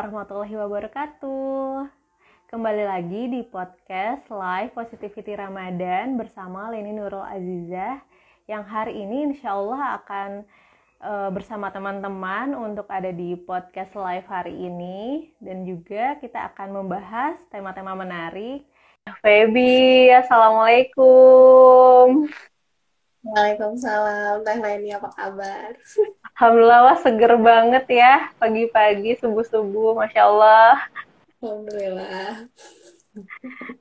warahmatullahi wabarakatuh. Kembali lagi di podcast Live Positivity Ramadan bersama Leni Nurul Azizah yang hari ini insya Allah akan e, bersama teman-teman untuk ada di podcast live hari ini dan juga kita akan membahas tema-tema menarik. Feby, Assalamualaikum. Waalaikumsalam, Teh Leni apa kabar? Alhamdulillah wah seger banget ya pagi-pagi subuh-subuh, masya Allah. Alhamdulillah.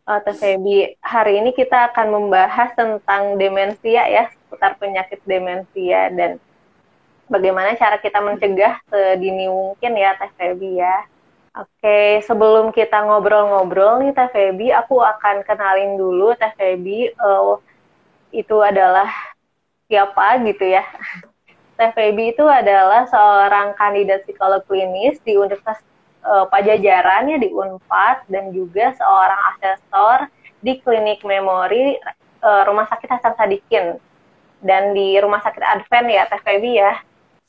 Oh, Teh Febi, hari ini kita akan membahas tentang demensia ya, seputar penyakit demensia dan bagaimana cara kita mencegah sedini mungkin ya Teh Febi ya. Oke, sebelum kita ngobrol-ngobrol nih Teh Febi, aku akan kenalin dulu Teh Febi. Uh, itu adalah siapa gitu ya. Teh Feby itu adalah seorang kandidat psikolog klinis di Universitas uh, Pajajaran ya di Unpad dan juga seorang asesor di klinik memori uh, Rumah Sakit Hasan Sadikin dan di Rumah Sakit Advent ya Teh Feby ya.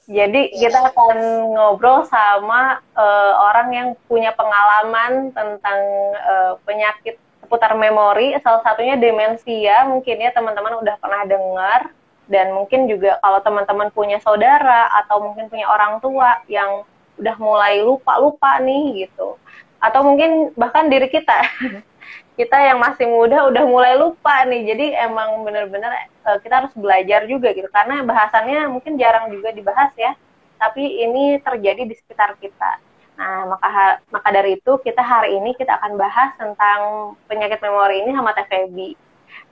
Jadi kita akan ngobrol sama uh, orang yang punya pengalaman tentang uh, penyakit seputar memori, salah satunya demensia. Mungkin ya teman-teman udah pernah dengar dan mungkin juga kalau teman-teman punya saudara atau mungkin punya orang tua yang udah mulai lupa-lupa nih gitu. Atau mungkin bahkan diri kita. Kita yang masih muda udah mulai lupa nih. Jadi emang bener-bener uh, kita harus belajar juga gitu. Karena bahasannya mungkin jarang juga dibahas ya. Tapi ini terjadi di sekitar kita. Nah maka maka dari itu kita hari ini kita akan bahas tentang penyakit memori ini sama Teh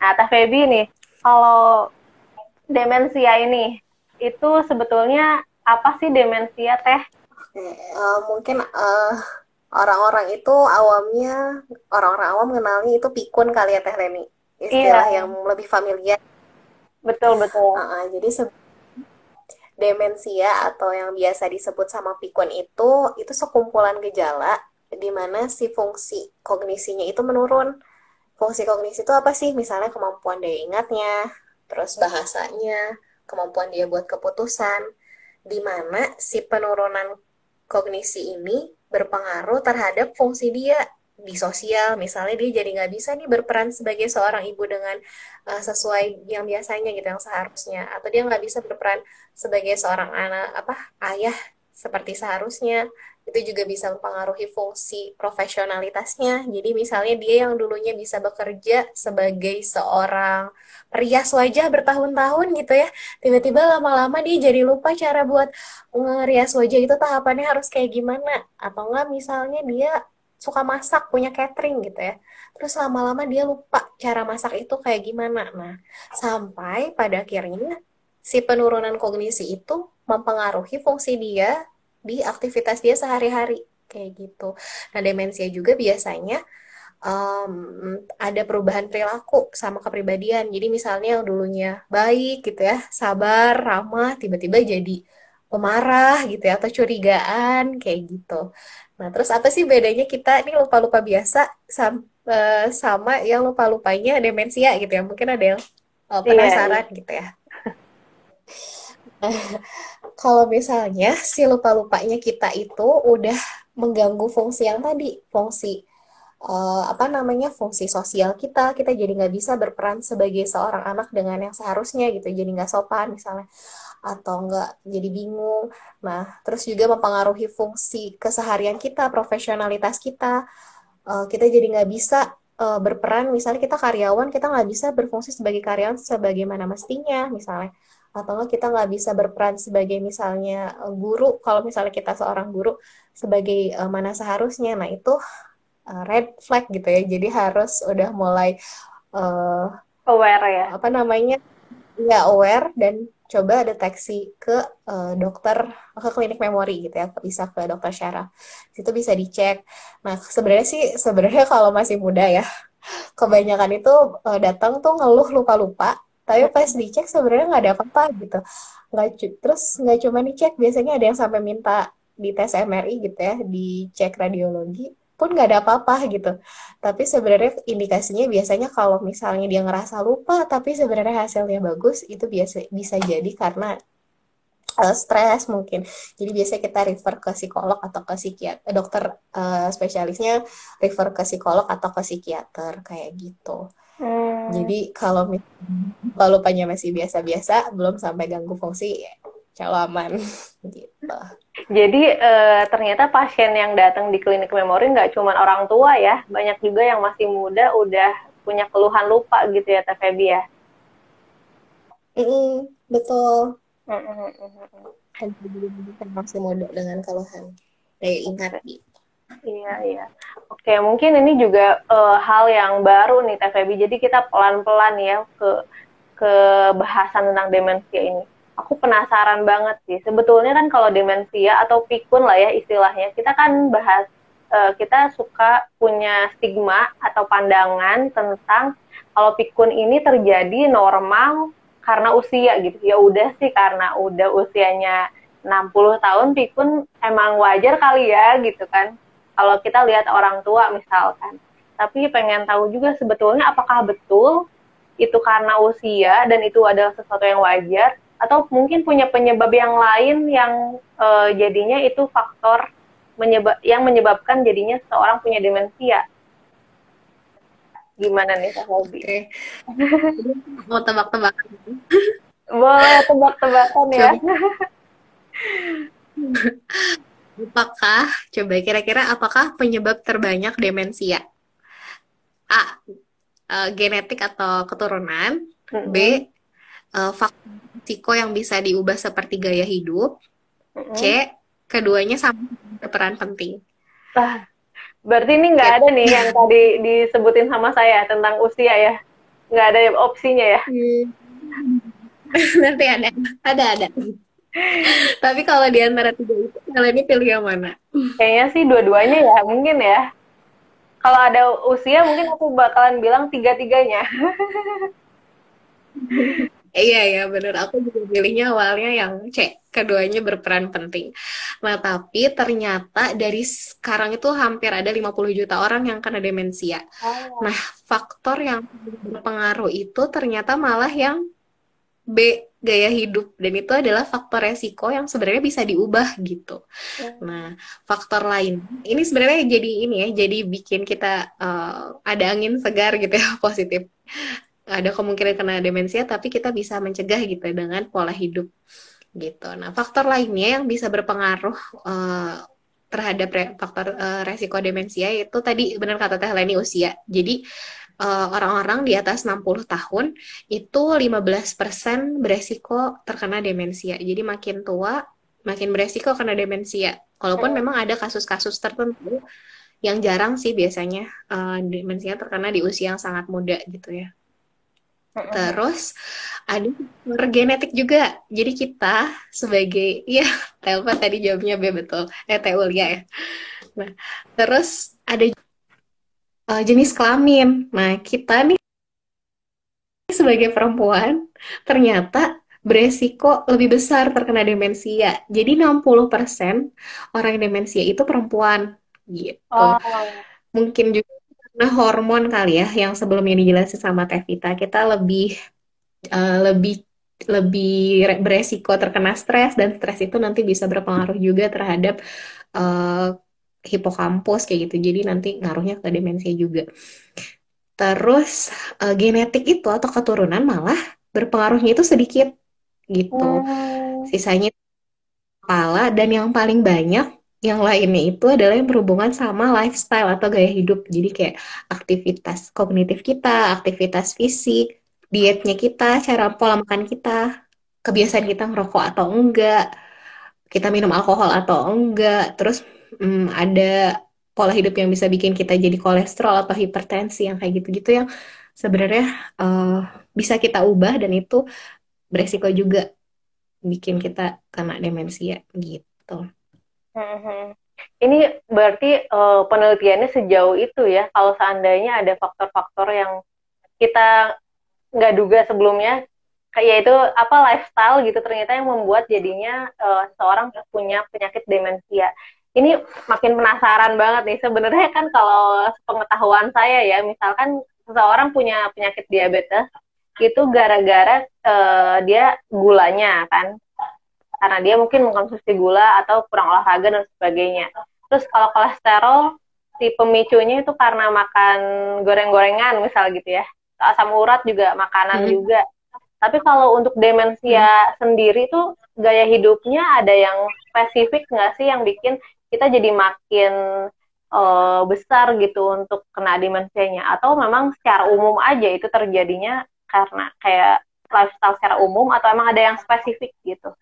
nah Teh nih kalau demensia ini itu sebetulnya apa sih demensia teh? uh, mungkin uh, orang-orang itu awamnya orang-orang awam mengenalnya itu pikun kali ya teh Leni istilah iya. yang lebih familiar. Betul betul. Uh, uh, jadi demensia atau yang biasa disebut sama pikun itu itu sekumpulan gejala di mana si fungsi kognisinya itu menurun. Fungsi kognisi itu apa sih? Misalnya kemampuan daya ingatnya, terus bahasanya, kemampuan dia buat keputusan, di mana si penurunan kognisi ini berpengaruh terhadap fungsi dia di sosial. Misalnya dia jadi nggak bisa nih berperan sebagai seorang ibu dengan uh, sesuai yang biasanya gitu yang seharusnya. Atau dia nggak bisa berperan sebagai seorang anak apa ayah seperti seharusnya itu juga bisa mempengaruhi fungsi profesionalitasnya. Jadi misalnya dia yang dulunya bisa bekerja sebagai seorang perias wajah bertahun-tahun gitu ya, tiba-tiba lama-lama dia jadi lupa cara buat ngerias wajah itu tahapannya harus kayak gimana. Atau enggak misalnya dia suka masak, punya catering gitu ya. Terus lama-lama dia lupa cara masak itu kayak gimana. Nah, sampai pada akhirnya si penurunan kognisi itu mempengaruhi fungsi dia di aktivitas dia sehari-hari kayak gitu. Nah, demensia juga biasanya um, ada perubahan perilaku sama kepribadian. Jadi misalnya yang dulunya baik gitu ya, sabar, ramah, tiba-tiba jadi pemarah gitu ya atau curigaan kayak gitu. Nah, terus apa sih bedanya kita ini lupa-lupa biasa sama, uh, sama yang lupa-lupanya demensia gitu ya? Mungkin ada yang uh, penasaran yeah. gitu ya. kalau misalnya si lupa-lupanya kita itu udah mengganggu fungsi yang tadi, fungsi uh, apa namanya fungsi sosial kita, kita jadi nggak bisa berperan sebagai seorang anak dengan yang seharusnya gitu, jadi nggak sopan misalnya, atau nggak jadi bingung. Nah, terus juga mempengaruhi fungsi keseharian kita, profesionalitas kita, uh, kita jadi nggak bisa uh, berperan, misalnya kita karyawan, kita nggak bisa berfungsi sebagai karyawan sebagaimana mestinya, misalnya atau enggak kita nggak bisa berperan sebagai misalnya eh, guru. Kalau misalnya kita seorang guru sebagai uh, mana seharusnya nah itu uh, red flag gitu ya. Jadi harus udah mulai uh, aware ya. apa namanya? Ya aware dan coba deteksi ke uh, dokter ke klinik memori gitu ya. Bisa ke dokter syaraf itu bisa dicek. Nah sebenarnya sih sebenarnya kalau masih muda ya kebanyakan itu uh, datang tuh ngeluh lupa-lupa tapi pas dicek sebenarnya nggak ada apa-apa gitu nggak terus nggak cuma dicek biasanya ada yang sampai minta di tes MRI gitu ya dicek radiologi pun nggak ada apa-apa gitu tapi sebenarnya indikasinya biasanya kalau misalnya dia ngerasa lupa tapi sebenarnya hasilnya bagus itu biasa bisa jadi karena uh, stres mungkin. Jadi biasanya kita refer ke psikolog atau ke psikiater, dokter uh, spesialisnya refer ke psikolog atau ke psikiater kayak gitu. Hmm. Jadi kalau kalau lupanya masih biasa-biasa, belum sampai ganggu fungsi, ya aman gitu. Jadi uh, ternyata pasien yang datang di klinik memori nggak cuma orang tua ya, banyak juga yang masih muda udah punya keluhan lupa gitu ya, Teh Febi ya. Mm -mm, betul. Kan masih muda dengan keluhan daya ingat Iya, iya. Oke, mungkin ini juga uh, hal yang baru nih Teh. Jadi kita pelan-pelan ya ke ke bahasan tentang demensia ini. Aku penasaran banget sih. Sebetulnya kan kalau demensia atau pikun lah ya istilahnya, kita kan bahas uh, kita suka punya stigma atau pandangan tentang kalau pikun ini terjadi normal karena usia gitu ya udah sih karena udah usianya 60 tahun pikun emang wajar kali ya gitu kan kalau kita lihat orang tua misalkan tapi pengen tahu juga sebetulnya apakah betul itu karena usia dan itu adalah sesuatu yang wajar atau mungkin punya penyebab yang lain yang uh, jadinya itu faktor menyebab yang menyebabkan jadinya seseorang punya demensia Gimana nih Kak Hobi? Okay. Mau tebak-tebakan? Boleh tebak-tebakan ya. apakah, coba kira-kira apakah penyebab terbanyak demensia? A. Uh, genetik atau keturunan. Mm -hmm. B. Uh, faktor risiko yang bisa diubah seperti gaya hidup. Mm -hmm. C. Keduanya sama berperan penting. Ah, Berarti ini nggak ada nih yang tadi disebutin sama saya tentang usia ya? Nggak ada opsinya ya? Hmm. Nanti ada, ada ada. Tapi kalau di antara tiga itu, kalian ini pilih yang mana? Kayaknya sih dua-duanya ya, mungkin ya. Kalau ada usia, mungkin aku bakalan bilang tiga-tiganya. Iya ya benar aku juga pilihnya awalnya yang C keduanya berperan penting. Nah tapi ternyata dari sekarang itu hampir ada 50 juta orang yang kena demensia. Oh. Nah faktor yang berpengaruh itu ternyata malah yang B gaya hidup dan itu adalah faktor resiko yang sebenarnya bisa diubah gitu. Hmm. Nah, faktor lain ini sebenarnya jadi ini ya, jadi bikin kita uh, ada angin segar gitu ya positif ada kemungkinan kena demensia tapi kita bisa mencegah gitu dengan pola hidup gitu. Nah, faktor lainnya yang bisa berpengaruh uh, terhadap re faktor uh, resiko demensia itu tadi benar kata Teh Leni usia. Jadi orang orang-orang di atas 60 tahun itu 15% beresiko terkena demensia. Jadi makin tua makin beresiko kena demensia. Walaupun memang ada kasus-kasus tertentu yang jarang sih biasanya uh, demensia terkena di usia yang sangat muda gitu ya. Terus ada genetik juga. Jadi kita sebagai ya Telpa tadi jawabnya B betul. Eh Teulia ya. Nah, terus ada uh, jenis kelamin. Nah, kita nih sebagai perempuan ternyata beresiko lebih besar terkena demensia. Jadi 60% orang yang demensia itu perempuan gitu. Oh. Mungkin juga Nah, hormon kali ya yang sebelumnya dijelasin sama Tevita, kita lebih uh, lebih lebih beresiko terkena stres dan stres itu nanti bisa berpengaruh juga terhadap uh, hipokampus kayak gitu. Jadi nanti ngaruhnya ke demensia juga. Terus uh, genetik itu atau keturunan malah berpengaruhnya itu sedikit gitu. Oh. Sisanya kepala dan yang paling banyak yang lainnya itu adalah yang berhubungan sama lifestyle atau gaya hidup. Jadi kayak aktivitas kognitif kita, aktivitas fisik, dietnya kita, cara pola makan kita, kebiasaan kita ngerokok atau enggak, kita minum alkohol atau enggak, terus hmm, ada pola hidup yang bisa bikin kita jadi kolesterol atau hipertensi yang kayak gitu-gitu yang sebenarnya uh, bisa kita ubah dan itu beresiko juga bikin kita kena demensia gitu. Hmm. Ini berarti uh, penelitiannya sejauh itu ya. Kalau seandainya ada faktor-faktor yang kita nggak duga sebelumnya, kayak itu apa lifestyle gitu ternyata yang membuat jadinya uh, seorang punya penyakit demensia. Ini makin penasaran banget nih. Sebenarnya kan kalau pengetahuan saya ya, misalkan seseorang punya penyakit diabetes itu gara-gara uh, dia gulanya kan karena dia mungkin mengkonsumsi gula atau kurang olahraga dan sebagainya. Terus kalau kolesterol si pemicunya itu karena makan goreng-gorengan misal gitu ya. Asam urat juga makanan hmm. juga. Tapi kalau untuk demensia hmm. sendiri tuh gaya hidupnya ada yang spesifik nggak sih yang bikin kita jadi makin uh, besar gitu untuk kena demensianya atau memang secara umum aja itu terjadinya karena kayak lifestyle secara umum atau emang ada yang spesifik gitu?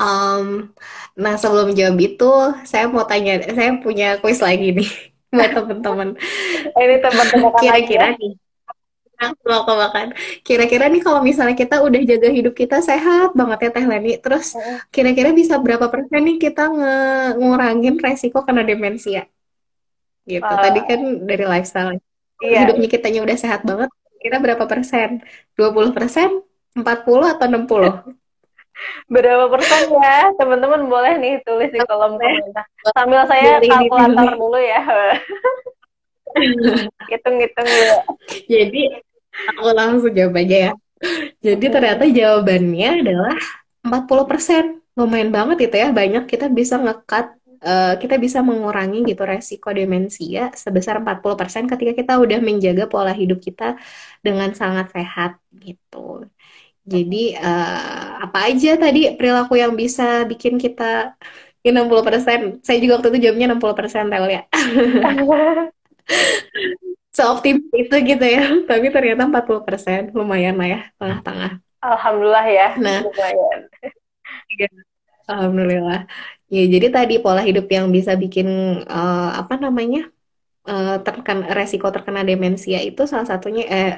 Um, nah sebelum jawab itu, saya mau tanya, saya punya kuis lagi nih buat teman-teman. Ini teman-teman kira-kira nih, mau makan. Kira-kira nih kalau misalnya kita udah jaga hidup kita sehat banget ya Teh Leni, terus kira-kira bisa berapa persen nih kita ngurangin resiko kena demensia? Gitu. Uh, Tadi kan dari lifestyle. Iya. Hidupnya kitanya udah sehat banget, kira berapa persen? 20 persen? 40 atau 60? Berapa persen ya? Teman-teman boleh nih tulis di kolom komentar. Sambil saya kalkulator dulu ya. Hitung-hitung ya. Jadi aku langsung jawab aja ya. Jadi ternyata jawabannya adalah 40 persen. Lumayan banget itu ya. Banyak kita bisa ngekat Uh, kita bisa mengurangi gitu resiko demensia sebesar 40% ketika kita udah menjaga pola hidup kita dengan sangat sehat gitu. Jadi uh, apa aja tadi perilaku yang bisa bikin kita 60%. Saya juga waktu itu jawabnya 60% Tel ya. Seoptimis itu gitu ya. Tapi ternyata 40% lumayan lah ya, tengah-tengah. Alhamdulillah ya. Nah, lumayan. Iya. Alhamdulillah. Ya, jadi tadi pola hidup yang bisa bikin uh, apa namanya? Uh, terkena resiko terkena demensia itu salah satunya eh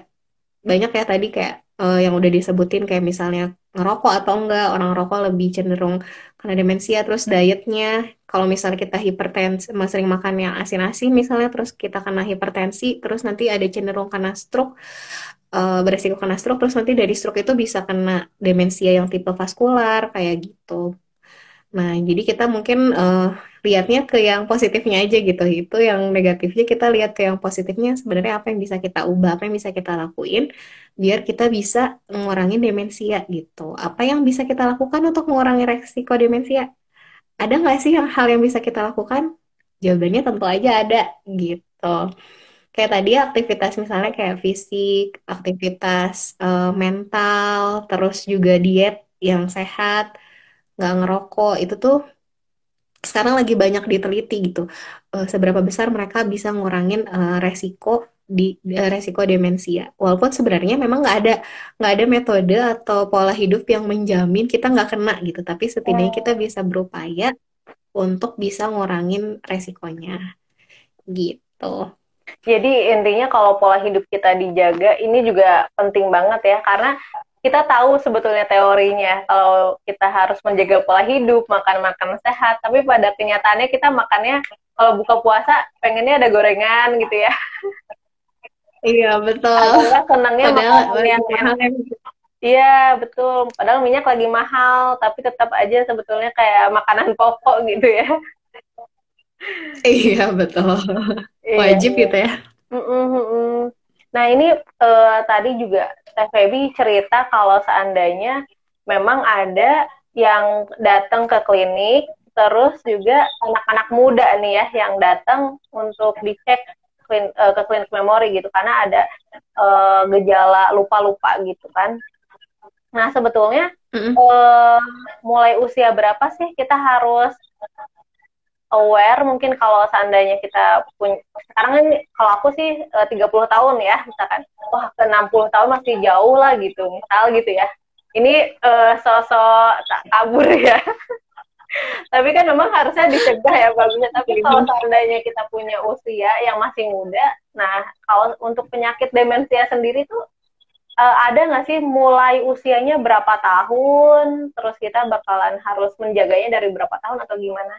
banyak ya tadi kayak uh, yang udah disebutin kayak misalnya ngerokok atau enggak orang rokok lebih cenderung kena demensia terus dietnya. Kalau misalnya kita hipertensi sering makan yang asin-asin misalnya terus kita kena hipertensi terus nanti ada cenderung kena stroke uh, beresiko kena stroke terus nanti dari stroke itu bisa kena demensia yang tipe vaskular kayak gitu nah jadi kita mungkin uh, lihatnya ke yang positifnya aja gitu. Itu yang negatifnya kita lihat ke yang positifnya sebenarnya apa yang bisa kita ubah apa yang bisa kita lakuin biar kita bisa mengurangi demensia gitu. Apa yang bisa kita lakukan untuk mengurangi resiko demensia? Ada nggak sih yang hal yang bisa kita lakukan? Jawabannya tentu aja ada gitu. Kayak tadi aktivitas misalnya kayak fisik aktivitas uh, mental terus juga diet yang sehat nggak ngerokok. Itu tuh sekarang lagi banyak diteliti gitu. Uh, seberapa besar mereka bisa ngurangin uh, resiko di uh, resiko demensia. Walaupun sebenarnya memang nggak ada nggak ada metode atau pola hidup yang menjamin kita nggak kena gitu, tapi setidaknya kita bisa berupaya untuk bisa ngurangin resikonya. Gitu. Jadi intinya kalau pola hidup kita dijaga ini juga penting banget ya. Karena kita tahu sebetulnya teorinya kalau kita harus menjaga pola hidup, makan-makan sehat, tapi pada kenyataannya kita makannya kalau buka puasa pengennya ada gorengan gitu ya. Iya betul. Padahal senangnya makan yang enak. Iya betul. Padahal minyak lagi mahal, tapi tetap aja sebetulnya kayak makanan pokok gitu ya. Iya betul. Iya, Wajib iya. gitu ya. Mm -mm. Nah ini uh, tadi juga Teh Feby cerita kalau seandainya memang ada yang datang ke klinik, terus juga anak-anak muda nih ya yang datang untuk dicek klin, uh, ke klinik memori gitu karena ada uh, gejala lupa-lupa gitu kan. Nah sebetulnya mm -hmm. uh, mulai usia berapa sih kita harus aware mungkin kalau seandainya kita punya sekarang kan kalau aku sih eh, tiga puluh tahun ya misalkan. Wah ke 60 tahun masih jauh lah gitu misal gitu ya. Ini uh, sosok tak kabur ya. Tapi kan memang harusnya dicegah ya bagusnya tapi kalau seandainya kita punya usia yang masih muda nah kalau untuk penyakit demensia sendiri tuh uh, ada nggak sih mulai usianya berapa tahun terus kita bakalan harus menjaganya dari berapa tahun atau gimana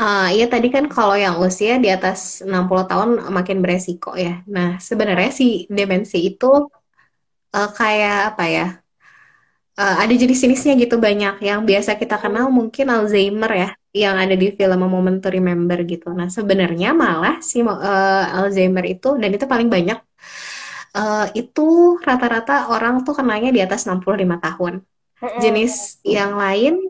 Uh, iya tadi kan kalau yang usia di atas 60 tahun makin beresiko ya. Nah, sebenarnya si demensi itu uh, kayak apa ya? Uh, ada jenis-jenisnya gitu banyak. Yang biasa kita kenal mungkin Alzheimer ya, yang ada di film A Moment to Remember gitu. Nah, sebenarnya malah si uh, Alzheimer itu dan itu paling banyak uh, itu rata-rata orang tuh kenanya di atas 65 tahun. Jenis yang lain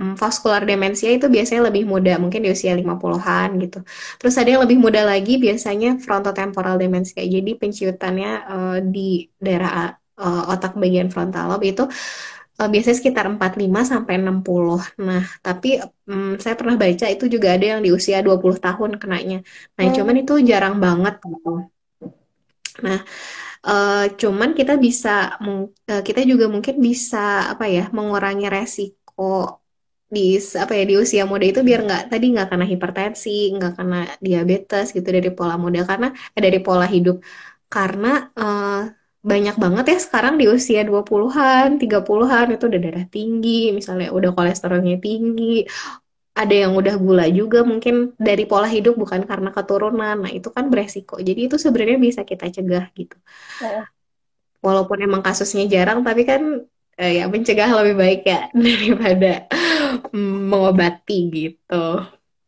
vaskular demensia itu biasanya lebih muda, mungkin di usia 50-an gitu. Terus ada yang lebih muda lagi biasanya frontotemporal demensia. Jadi penciutannya uh, di daerah uh, otak bagian frontal lobe itu uh, biasanya sekitar 45 sampai 60. Nah, tapi um, saya pernah baca itu juga ada yang di usia 20 tahun kenanya. Nah, hmm. cuman itu jarang banget gitu. Nah, uh, cuman kita bisa uh, kita juga mungkin bisa apa ya mengurangi resiko di apa ya di usia muda itu biar nggak tadi nggak kena hipertensi, nggak kena diabetes gitu dari pola muda karena eh, dari pola hidup. Karena uh, banyak banget ya sekarang di usia 20-an, 30-an itu udah darah tinggi, misalnya udah kolesterolnya tinggi, ada yang udah gula juga mungkin dari pola hidup bukan karena keturunan. Nah, itu kan beresiko. Jadi itu sebenarnya bisa kita cegah gitu. Ya. Walaupun emang kasusnya jarang, tapi kan eh, ya mencegah lebih baik ya daripada mengobati gitu.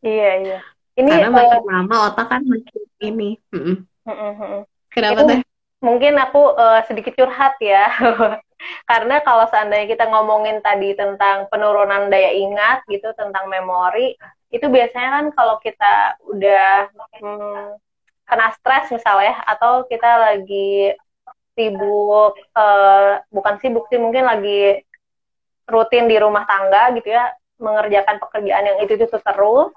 Iya iya. Ini karena uh, makin lama otak kan makin ini. Mm -mm. Kenapa teh? Mungkin aku uh, sedikit curhat ya. karena kalau seandainya kita ngomongin tadi tentang penurunan daya ingat gitu tentang memori itu biasanya kan kalau kita udah hmm, kena stres misalnya atau kita lagi sibuk uh, bukan sibuk sih mungkin lagi rutin di rumah tangga gitu ya mengerjakan pekerjaan yang itu itu terus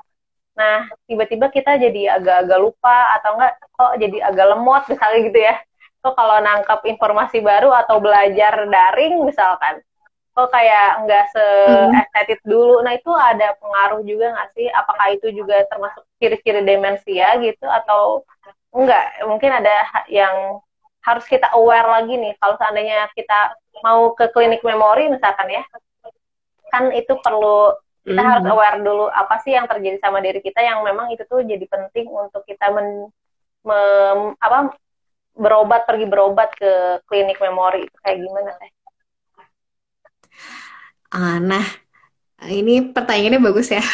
nah tiba-tiba kita jadi agak-agak lupa atau enggak kok jadi agak lemot misalnya gitu ya. Kok kalau nangkap informasi baru atau belajar daring misalkan kok kayak nggak se estetik dulu. Nah itu ada pengaruh juga nggak sih? Apakah itu juga termasuk ciri-ciri demensia gitu atau enggak? Mungkin ada yang harus kita aware lagi nih kalau seandainya kita mau ke klinik memori misalkan ya kan itu perlu kita mm. harus aware dulu apa sih yang terjadi sama diri kita yang memang itu tuh jadi penting untuk kita men, mem, apa berobat pergi berobat ke klinik memori itu kayak gimana teh? Ah, nah ini pertanyaannya bagus ya.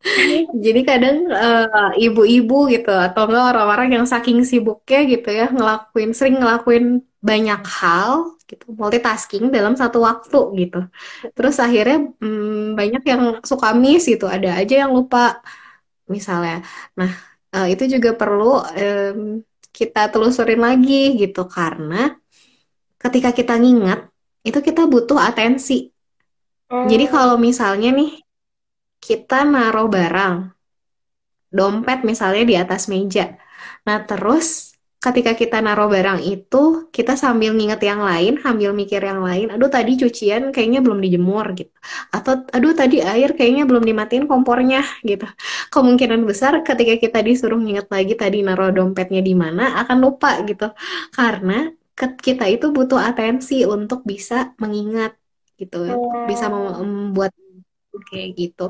Jadi kadang uh, ibu-ibu gitu atau enggak orang-orang yang saking sibuknya gitu ya ngelakuin sering ngelakuin banyak hal gitu multitasking dalam satu waktu gitu. Terus akhirnya hmm, banyak yang suka miss gitu. Ada aja yang lupa misalnya. Nah uh, itu juga perlu um, kita telusurin lagi gitu karena ketika kita ngingat itu kita butuh atensi. Jadi kalau misalnya nih kita naruh barang, dompet misalnya di atas meja. Nah, terus ketika kita naruh barang itu, kita sambil nginget yang lain, sambil mikir yang lain, aduh tadi cucian kayaknya belum dijemur gitu. Atau aduh tadi air kayaknya belum dimatiin kompornya gitu. Kemungkinan besar ketika kita disuruh nginget lagi tadi naruh dompetnya di mana, akan lupa gitu. Karena kita itu butuh atensi untuk bisa mengingat gitu. Bisa membuat kayak gitu.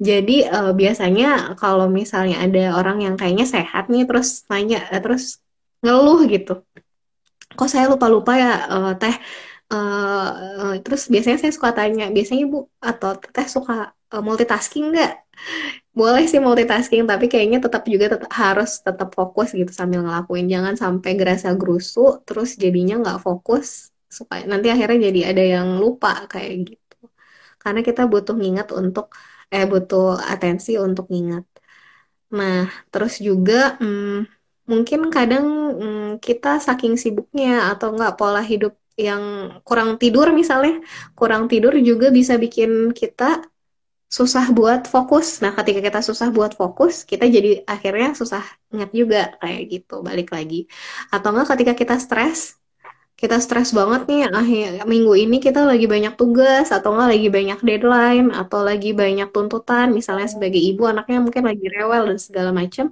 Jadi uh, biasanya kalau misalnya ada orang yang kayaknya sehat nih terus nanya uh, terus ngeluh gitu. Kok saya lupa-lupa ya uh, teh uh, terus biasanya saya suka tanya, biasanya Bu atau teh suka uh, multitasking nggak? Boleh sih multitasking, tapi kayaknya tetap juga tetap, harus tetap fokus gitu sambil ngelakuin. Jangan sampai gerasa gerusu, terus jadinya nggak fokus, supaya nanti akhirnya jadi ada yang lupa kayak gitu karena kita butuh ngingat untuk eh butuh atensi untuk ngingat. Nah, terus juga hmm, mungkin kadang hmm, kita saking sibuknya atau enggak pola hidup yang kurang tidur misalnya, kurang tidur juga bisa bikin kita susah buat fokus. Nah, ketika kita susah buat fokus, kita jadi akhirnya susah ingat juga kayak gitu, balik lagi. Atau enggak ketika kita stres, kita stres banget nih akhir minggu ini kita lagi banyak tugas atau enggak lagi banyak deadline atau lagi banyak tuntutan misalnya sebagai ibu anaknya mungkin lagi rewel dan segala macam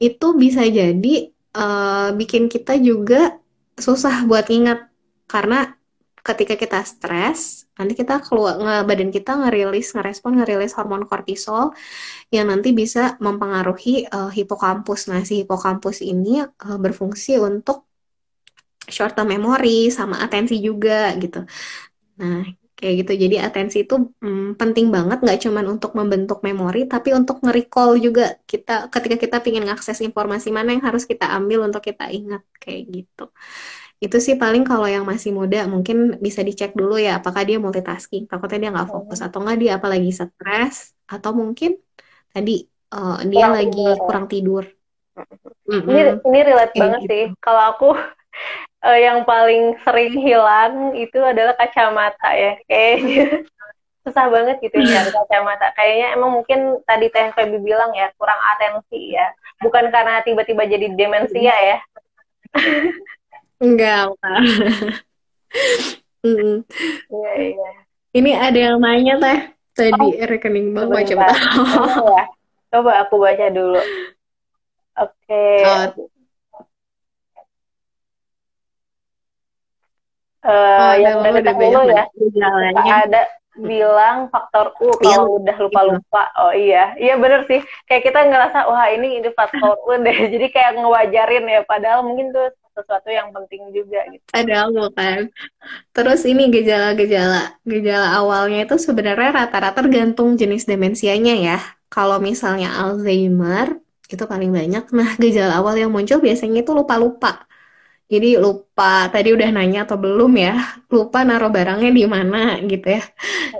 itu bisa jadi uh, bikin kita juga susah buat ingat karena ketika kita stres nanti kita keluar badan kita ngerilis ngerespon ngerilis hormon kortisol yang nanti bisa mempengaruhi uh, hipokampus. Nah si hipokampus ini uh, berfungsi untuk short term memory sama atensi juga gitu. Nah, kayak gitu. Jadi atensi itu hmm, penting banget nggak cuman untuk membentuk memori, tapi untuk nge-recall juga kita ketika kita ingin ngakses informasi mana yang harus kita ambil untuk kita ingat kayak gitu. Itu sih paling kalau yang masih muda mungkin bisa dicek dulu ya apakah dia multitasking, takutnya dia nggak fokus atau nggak dia apalagi stres atau mungkin tadi uh, dia kurang lagi tidur. kurang tidur. Mm -hmm. Ini ini relate Kayak banget gitu. sih. Kalau aku uh, yang paling sering hilang itu adalah kacamata ya. Kayaknya susah banget gitu ya kacamata. Kayaknya emang mungkin tadi Teh Febi bilang ya kurang atensi ya. Bukan karena tiba-tiba jadi demensia ya. Enggak, mm. Iya, iya. Ini ada yang nanya teh tadi oh, rekening bank coba ya. Coba aku baca dulu. Oke. Okay. Oh, uh, oh, yang dari dahulu ya ada bilang faktor U iya. kalau udah lupa-lupa. Oh iya, iya bener sih. Kayak kita ngerasa wah ini ini faktor U deh. Jadi kayak ngewajarin ya. Padahal mungkin tuh sesuatu yang penting juga gitu. Padahal bukan. Terus ini gejala-gejala. Gejala awalnya itu sebenarnya rata-rata tergantung jenis demensianya ya. Kalau misalnya Alzheimer itu paling banyak. Nah, gejala awal yang muncul biasanya itu lupa-lupa. Jadi lupa tadi udah nanya atau belum ya, lupa naruh barangnya di mana gitu ya.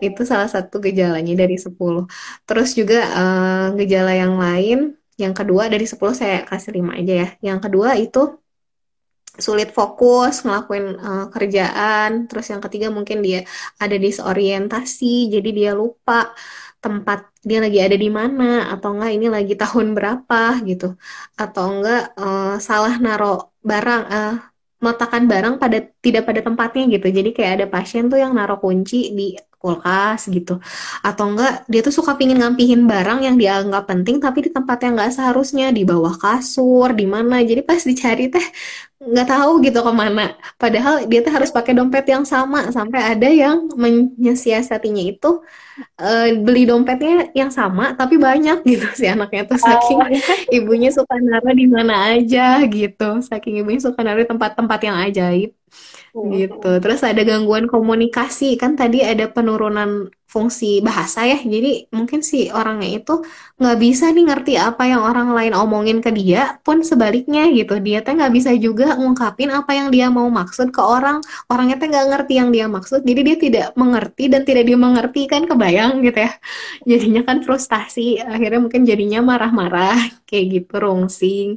Itu salah satu gejalanya dari 10. Terus juga uh, gejala yang lain, yang kedua dari 10 saya kasih 5 aja ya. Yang kedua itu sulit fokus ngelakuin uh, kerjaan. Terus yang ketiga mungkin dia ada disorientasi, jadi dia lupa tempat dia lagi ada di mana atau enggak ini lagi tahun berapa gitu atau enggak uh, salah naruh barang uh, meletakkan barang pada tidak pada tempatnya gitu. Jadi kayak ada pasien tuh yang naruh kunci di kulkas gitu. Atau enggak dia tuh suka pingin ngampihin barang yang dia anggap penting tapi di tempat yang nggak seharusnya di bawah kasur, di mana. Jadi pas dicari teh nggak tahu gitu ke mana. Padahal dia tuh harus pakai dompet yang sama. Sampai ada yang menyiasatinya itu uh, beli dompetnya yang sama tapi banyak gitu si anaknya tuh. Saking oh. ibunya suka naruh di mana aja gitu. Saking ibunya suka naruh di tempat-tempat yang ajaib gitu. Terus ada gangguan komunikasi. Kan tadi ada penurunan fungsi bahasa ya. Jadi mungkin si orangnya itu nggak bisa nih ngerti apa yang orang lain omongin ke dia pun sebaliknya gitu. Dia tuh nggak bisa juga ngungkapin apa yang dia mau maksud ke orang. Orangnya tuh nggak ngerti yang dia maksud jadi dia tidak mengerti dan tidak dia mengerti kan? Kebayang gitu ya. Jadinya kan frustasi akhirnya mungkin jadinya marah-marah kayak gitu rungsing.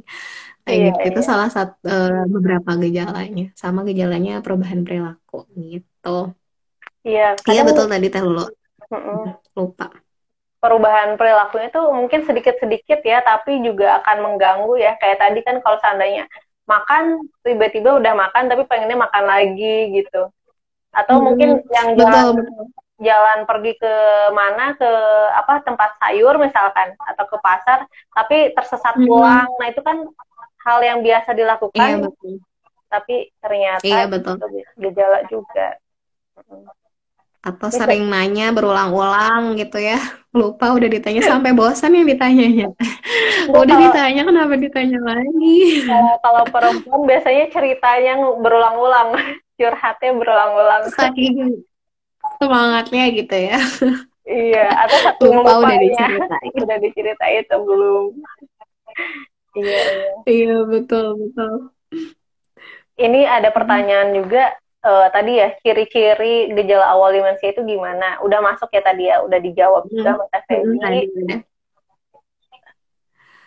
Kayak iya, gitu. Iya. itu salah satu uh, beberapa gejalanya. Sama gejalanya perubahan perilaku gitu. Iya iya betul tadi teh lu lupa perubahan perilakunya itu mungkin sedikit-sedikit ya tapi juga akan mengganggu ya kayak tadi kan kalau seandainya makan tiba-tiba udah makan tapi pengennya makan lagi gitu atau hmm, mungkin yang jalan betul. jalan pergi ke mana ke apa tempat sayur misalkan atau ke pasar tapi tersesat hmm. pulang nah itu kan hal yang biasa dilakukan iya, betul. tapi ternyata iya, betul. itu gejala juga atau gitu. sering nanya berulang-ulang gitu ya. Lupa udah ditanya sampai bosan yang ditanyanya. Udah ditanya kenapa ditanya lagi? Kalau, kalau perempuan biasanya ceritanya berulang-ulang. Curhatnya berulang-ulang. Saking semangatnya gitu ya. Iya atau satu lupa udah diceritain. Udah diceritain sebelum. Iya, iya betul betul. Ini ada pertanyaan juga uh, tadi ya ciri-ciri gejala awal demensia itu gimana? Udah masuk ya tadi ya, udah dijawab juga hmm. Mbak hmm,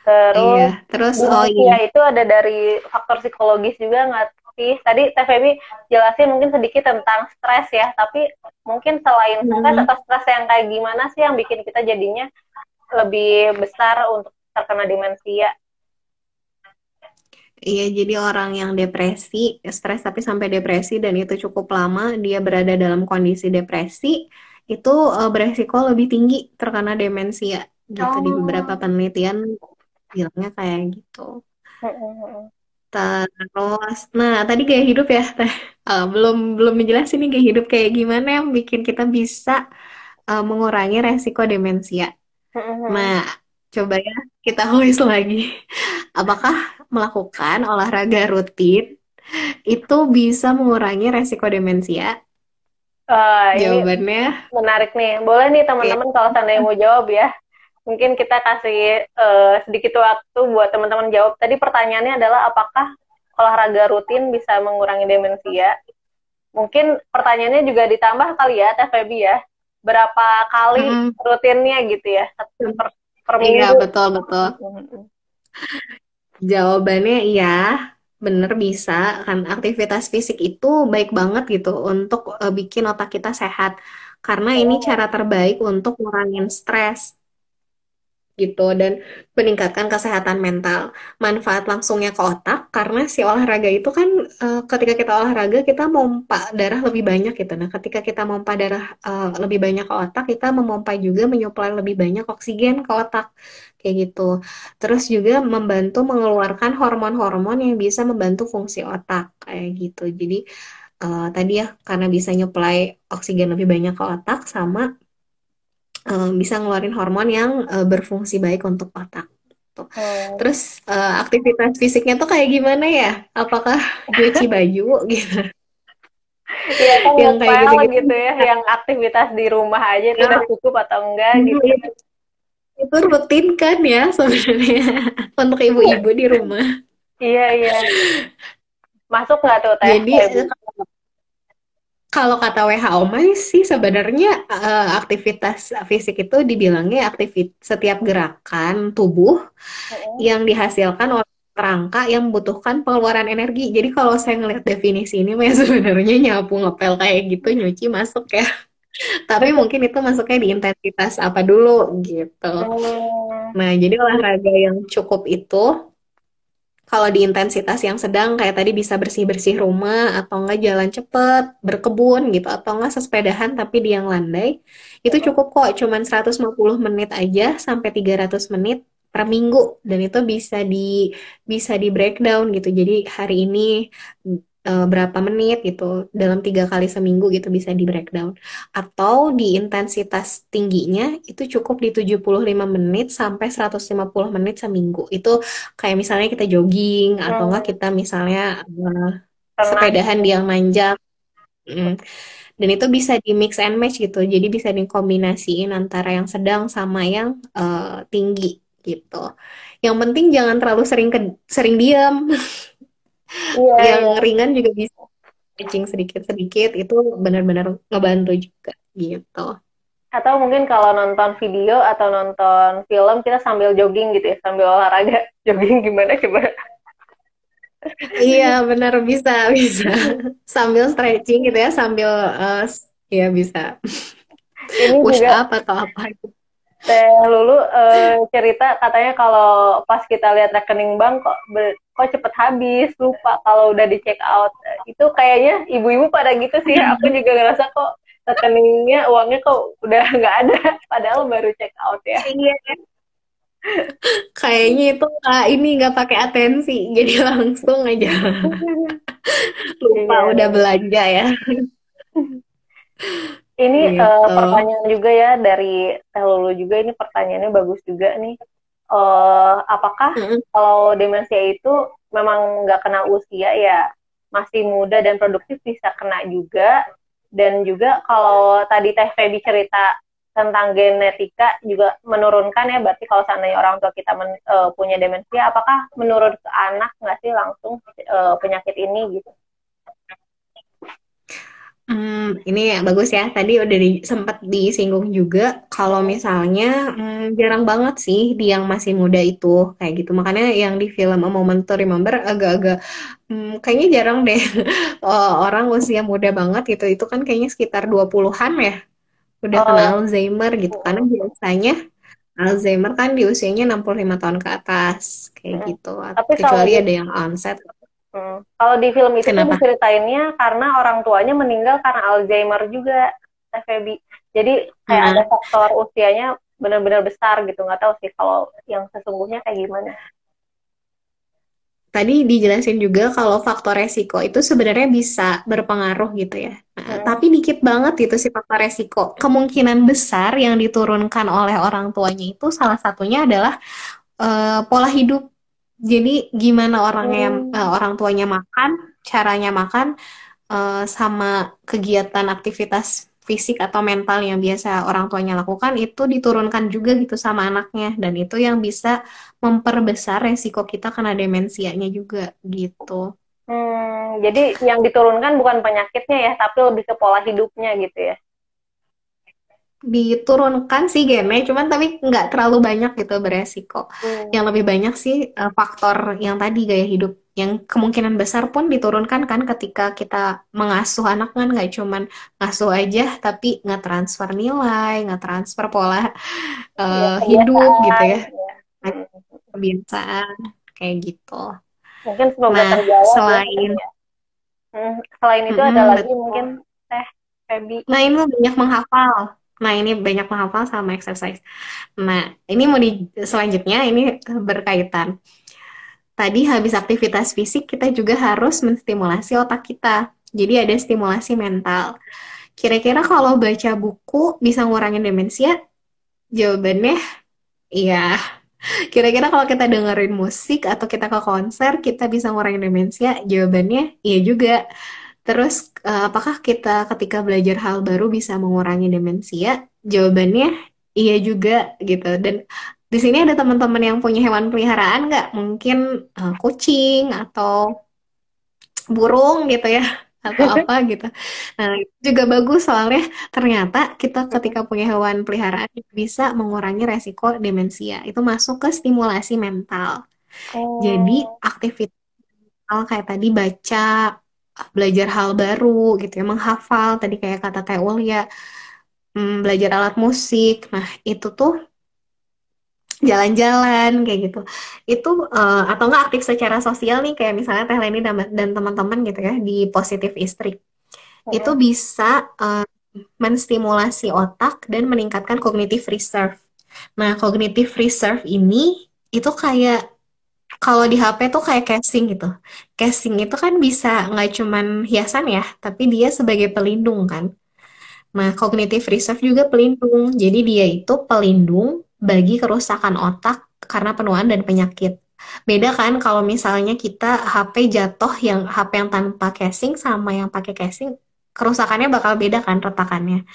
Terus, iya. terus oh iya. itu ada dari faktor psikologis juga nggak sih? Tadi Teh Feby jelasin mungkin sedikit tentang stres ya, tapi mungkin selain hmm. stres atau stres yang kayak gimana sih yang bikin kita jadinya lebih besar untuk terkena demensia? Iya, jadi orang yang depresi, stres tapi sampai depresi dan itu cukup lama dia berada dalam kondisi depresi, itu uh, beresiko lebih tinggi terkena demensia gitu oh. di beberapa oh. penelitian bilangnya kayak gitu. Terus, nah tadi gaya hidup ya, uh, belum belum menjelasin nih gaya hidup kayak gimana yang bikin kita bisa uh, mengurangi resiko demensia. Nah, coba ya kita tulis lagi. Apakah melakukan olahraga rutin itu bisa mengurangi resiko demensia? Uh, Jawabannya menarik nih. Boleh nih teman-teman kalau seandainya mau jawab ya. Mungkin kita kasih uh, sedikit waktu buat teman-teman jawab. Tadi pertanyaannya adalah apakah olahraga rutin bisa mengurangi demensia? Mungkin pertanyaannya juga ditambah kali ya, Teh Febi ya. Berapa kali hmm. rutinnya gitu ya? Per, per minggu. Iya, betul, betul. Jawabannya iya, bener bisa kan aktivitas fisik itu baik banget gitu untuk uh, bikin otak kita sehat karena ini oh. cara terbaik untuk ngurangin stres gitu dan meningkatkan kesehatan mental. Manfaat langsungnya ke otak karena si olahraga itu kan uh, ketika kita olahraga kita memompa darah lebih banyak gitu. Nah, ketika kita memompa darah uh, lebih banyak ke otak, kita memompa juga menyuplai lebih banyak oksigen ke otak kayak gitu. Terus juga membantu mengeluarkan hormon-hormon yang bisa membantu fungsi otak kayak gitu. Jadi uh, tadi ya karena bisa nyuplai oksigen lebih banyak ke otak sama uh, bisa ngeluarin hormon yang uh, berfungsi baik untuk otak. Oh. Terus uh, aktivitas fisiknya tuh kayak gimana ya? Apakah cuci baju gitu? Iya kan yang kayak gitu, gitu, gitu ya, yang aktivitas di rumah aja itu udah cukup atau enggak hmm, gitu. Iya. Itu rutin kan ya sebenarnya untuk ibu-ibu di rumah. Iya iya. Masuk nggak tuh teh? Jadi kalau kata WHO sih sebenarnya uh, aktivitas fisik itu dibilangnya aktivitas setiap gerakan tubuh uh yang dihasilkan oleh kerangka yang membutuhkan pengeluaran energi. Jadi kalau saya ngelihat definisi ini ya sebenarnya nyapu ngepel kayak gitu nyuci masuk ya. Tapi mungkin itu masuknya di intensitas apa dulu gitu. Oh. Nah, jadi olahraga yang cukup itu kalau di intensitas yang sedang kayak tadi bisa bersih-bersih rumah atau enggak jalan cepet, berkebun gitu atau enggak sesepedahan tapi di yang landai itu cukup kok cuman 150 menit aja sampai 300 menit per minggu dan itu bisa di bisa di breakdown gitu. Jadi hari ini uh, berapa menit gitu dalam tiga kali seminggu gitu bisa di breakdown. Atau di intensitas tingginya itu cukup di 75 menit sampai 150 menit seminggu. Itu kayak misalnya kita jogging hmm. atau enggak kita misalnya uh, sepedahan di yang nanjak mm. dan itu bisa di mix and match gitu. Jadi bisa dikombinasiin antara yang sedang sama yang uh, tinggi gitu. Yang penting jangan terlalu sering ke sering diam yeah, yang yeah. ringan juga bisa. Stretching sedikit-sedikit itu benar-benar ngebantu juga gitu. Atau mungkin kalau nonton video atau nonton film kita sambil jogging gitu ya sambil olahraga. Jogging gimana coba? Iya benar. Bisa bisa. Sambil stretching gitu ya sambil uh, ya bisa. Ini push juga, up atau apa gitu Teh Lulu uh, cerita katanya kalau pas kita lihat rekening bank kok ber, kok cepet habis lupa kalau udah di check out. Itu kayaknya ibu-ibu pada gitu sih. Aku juga ngerasa kok rekeningnya uangnya kok udah nggak ada. Padahal baru check out ya. Iya. Kayaknya itu kak ini nggak pakai atensi. Jadi langsung aja. Lupa iya. udah belanja ya ini gitu. uh, pertanyaan juga ya dari Telulu juga ini pertanyaannya bagus juga nih. Uh, apakah mm-hmm. kalau demensia itu memang nggak kena usia ya masih muda dan produktif bisa kena juga dan juga kalau tadi Teh Febi cerita tentang genetika juga menurunkan ya berarti kalau seandainya orang tua kita men, uh, punya demensia apakah menurun ke anak nggak sih langsung uh, penyakit ini gitu? Hmm, ini ya bagus ya. Tadi udah di, sempat disinggung juga kalau misalnya hmm, jarang banget sih di yang masih muda itu kayak gitu. Makanya yang di film A Moment to Remember agak-agak hmm, kayaknya jarang deh orang usia muda banget gitu. Itu kan kayaknya sekitar 20-an ya. Udah oh. kena Alzheimer gitu. Karena biasanya Alzheimer kan di usianya 65 tahun ke atas kayak hmm. gitu. Tapi Kecuali ada yang onset Hmm. Kalau di film itu Kenapa? ceritainnya karena orang tuanya meninggal karena Alzheimer juga, Febi. Jadi kayak hmm. ada faktor usianya benar-benar besar gitu. Nggak tahu sih kalau yang sesungguhnya kayak gimana. Tadi dijelasin juga kalau faktor resiko itu sebenarnya bisa berpengaruh gitu ya. Nah, hmm. Tapi dikit banget itu sih faktor resiko. Kemungkinan besar yang diturunkan oleh orang tuanya itu salah satunya adalah uh, pola hidup jadi gimana orangnya hmm. uh, orang tuanya makan, caranya makan, uh, sama kegiatan aktivitas fisik atau mental yang biasa orang tuanya lakukan itu diturunkan juga gitu sama anaknya dan itu yang bisa memperbesar resiko kita kena demensianya juga gitu. Hmm, jadi yang diturunkan bukan penyakitnya ya, tapi lebih ke pola hidupnya gitu ya diturunkan sih gennya, cuman tapi nggak terlalu banyak gitu beresiko. Hmm. Yang lebih banyak sih uh, faktor yang tadi gaya hidup, yang kemungkinan besar pun diturunkan kan ketika kita mengasuh anak kan nggak cuman ngasuh aja, tapi nggak transfer nilai, nggak transfer pola uh, ya, hidup gitu ya, ya. kebiasaan kayak gitu. Mungkin semoga nah, terjawab. Ya, selain ya. hmm, selain itu hmm, ada lagi betul. mungkin teh Feby. Nah ini banyak menghafal Nah, ini banyak menghafal sama exercise. Nah, ini mau di selanjutnya ini berkaitan. Tadi habis aktivitas fisik kita juga harus menstimulasi otak kita. Jadi ada stimulasi mental. Kira-kira kalau baca buku bisa ngurangin demensia? Jawabannya iya. Kira-kira kalau kita dengerin musik atau kita ke konser, kita bisa ngurangin demensia? Jawabannya iya juga. Terus, uh, apakah kita ketika belajar hal baru bisa mengurangi demensia? Jawabannya iya juga gitu. Dan di sini ada teman-teman yang punya hewan peliharaan nggak? Mungkin uh, kucing atau burung gitu ya atau apa gitu. Nah, juga bagus soalnya ternyata kita ketika punya hewan peliharaan bisa mengurangi resiko demensia. Itu masuk ke stimulasi mental. Oh. Jadi aktivitas kayak tadi baca, belajar hal baru gitu ya, menghafal tadi kayak kata Teh ya, hmm, belajar alat musik. Nah, itu tuh jalan-jalan kayak gitu. Itu uh, atau enggak aktif secara sosial nih kayak misalnya Teh Leni dan, dan teman-teman gitu ya di Positif Istri. Okay. Itu bisa uh, menstimulasi otak dan meningkatkan cognitive reserve. Nah, cognitive reserve ini itu kayak kalau di HP tuh kayak casing gitu. Casing itu kan bisa nggak cuman hiasan ya, tapi dia sebagai pelindung kan. Nah, cognitive reserve juga pelindung. Jadi dia itu pelindung bagi kerusakan otak karena penuaan dan penyakit. Beda kan kalau misalnya kita HP jatuh yang HP yang tanpa casing sama yang pakai casing kerusakannya bakal beda kan retakannya.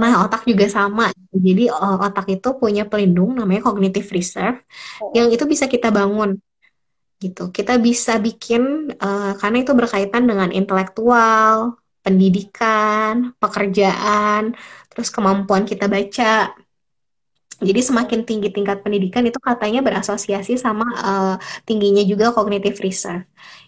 Nah, otak juga sama. Jadi otak itu punya pelindung namanya cognitive reserve yang itu bisa kita bangun gitu. Kita bisa bikin uh, karena itu berkaitan dengan intelektual, pendidikan, pekerjaan, terus kemampuan kita baca. Jadi semakin tinggi tingkat pendidikan itu katanya berasosiasi sama uh, tingginya juga cognitive reserve.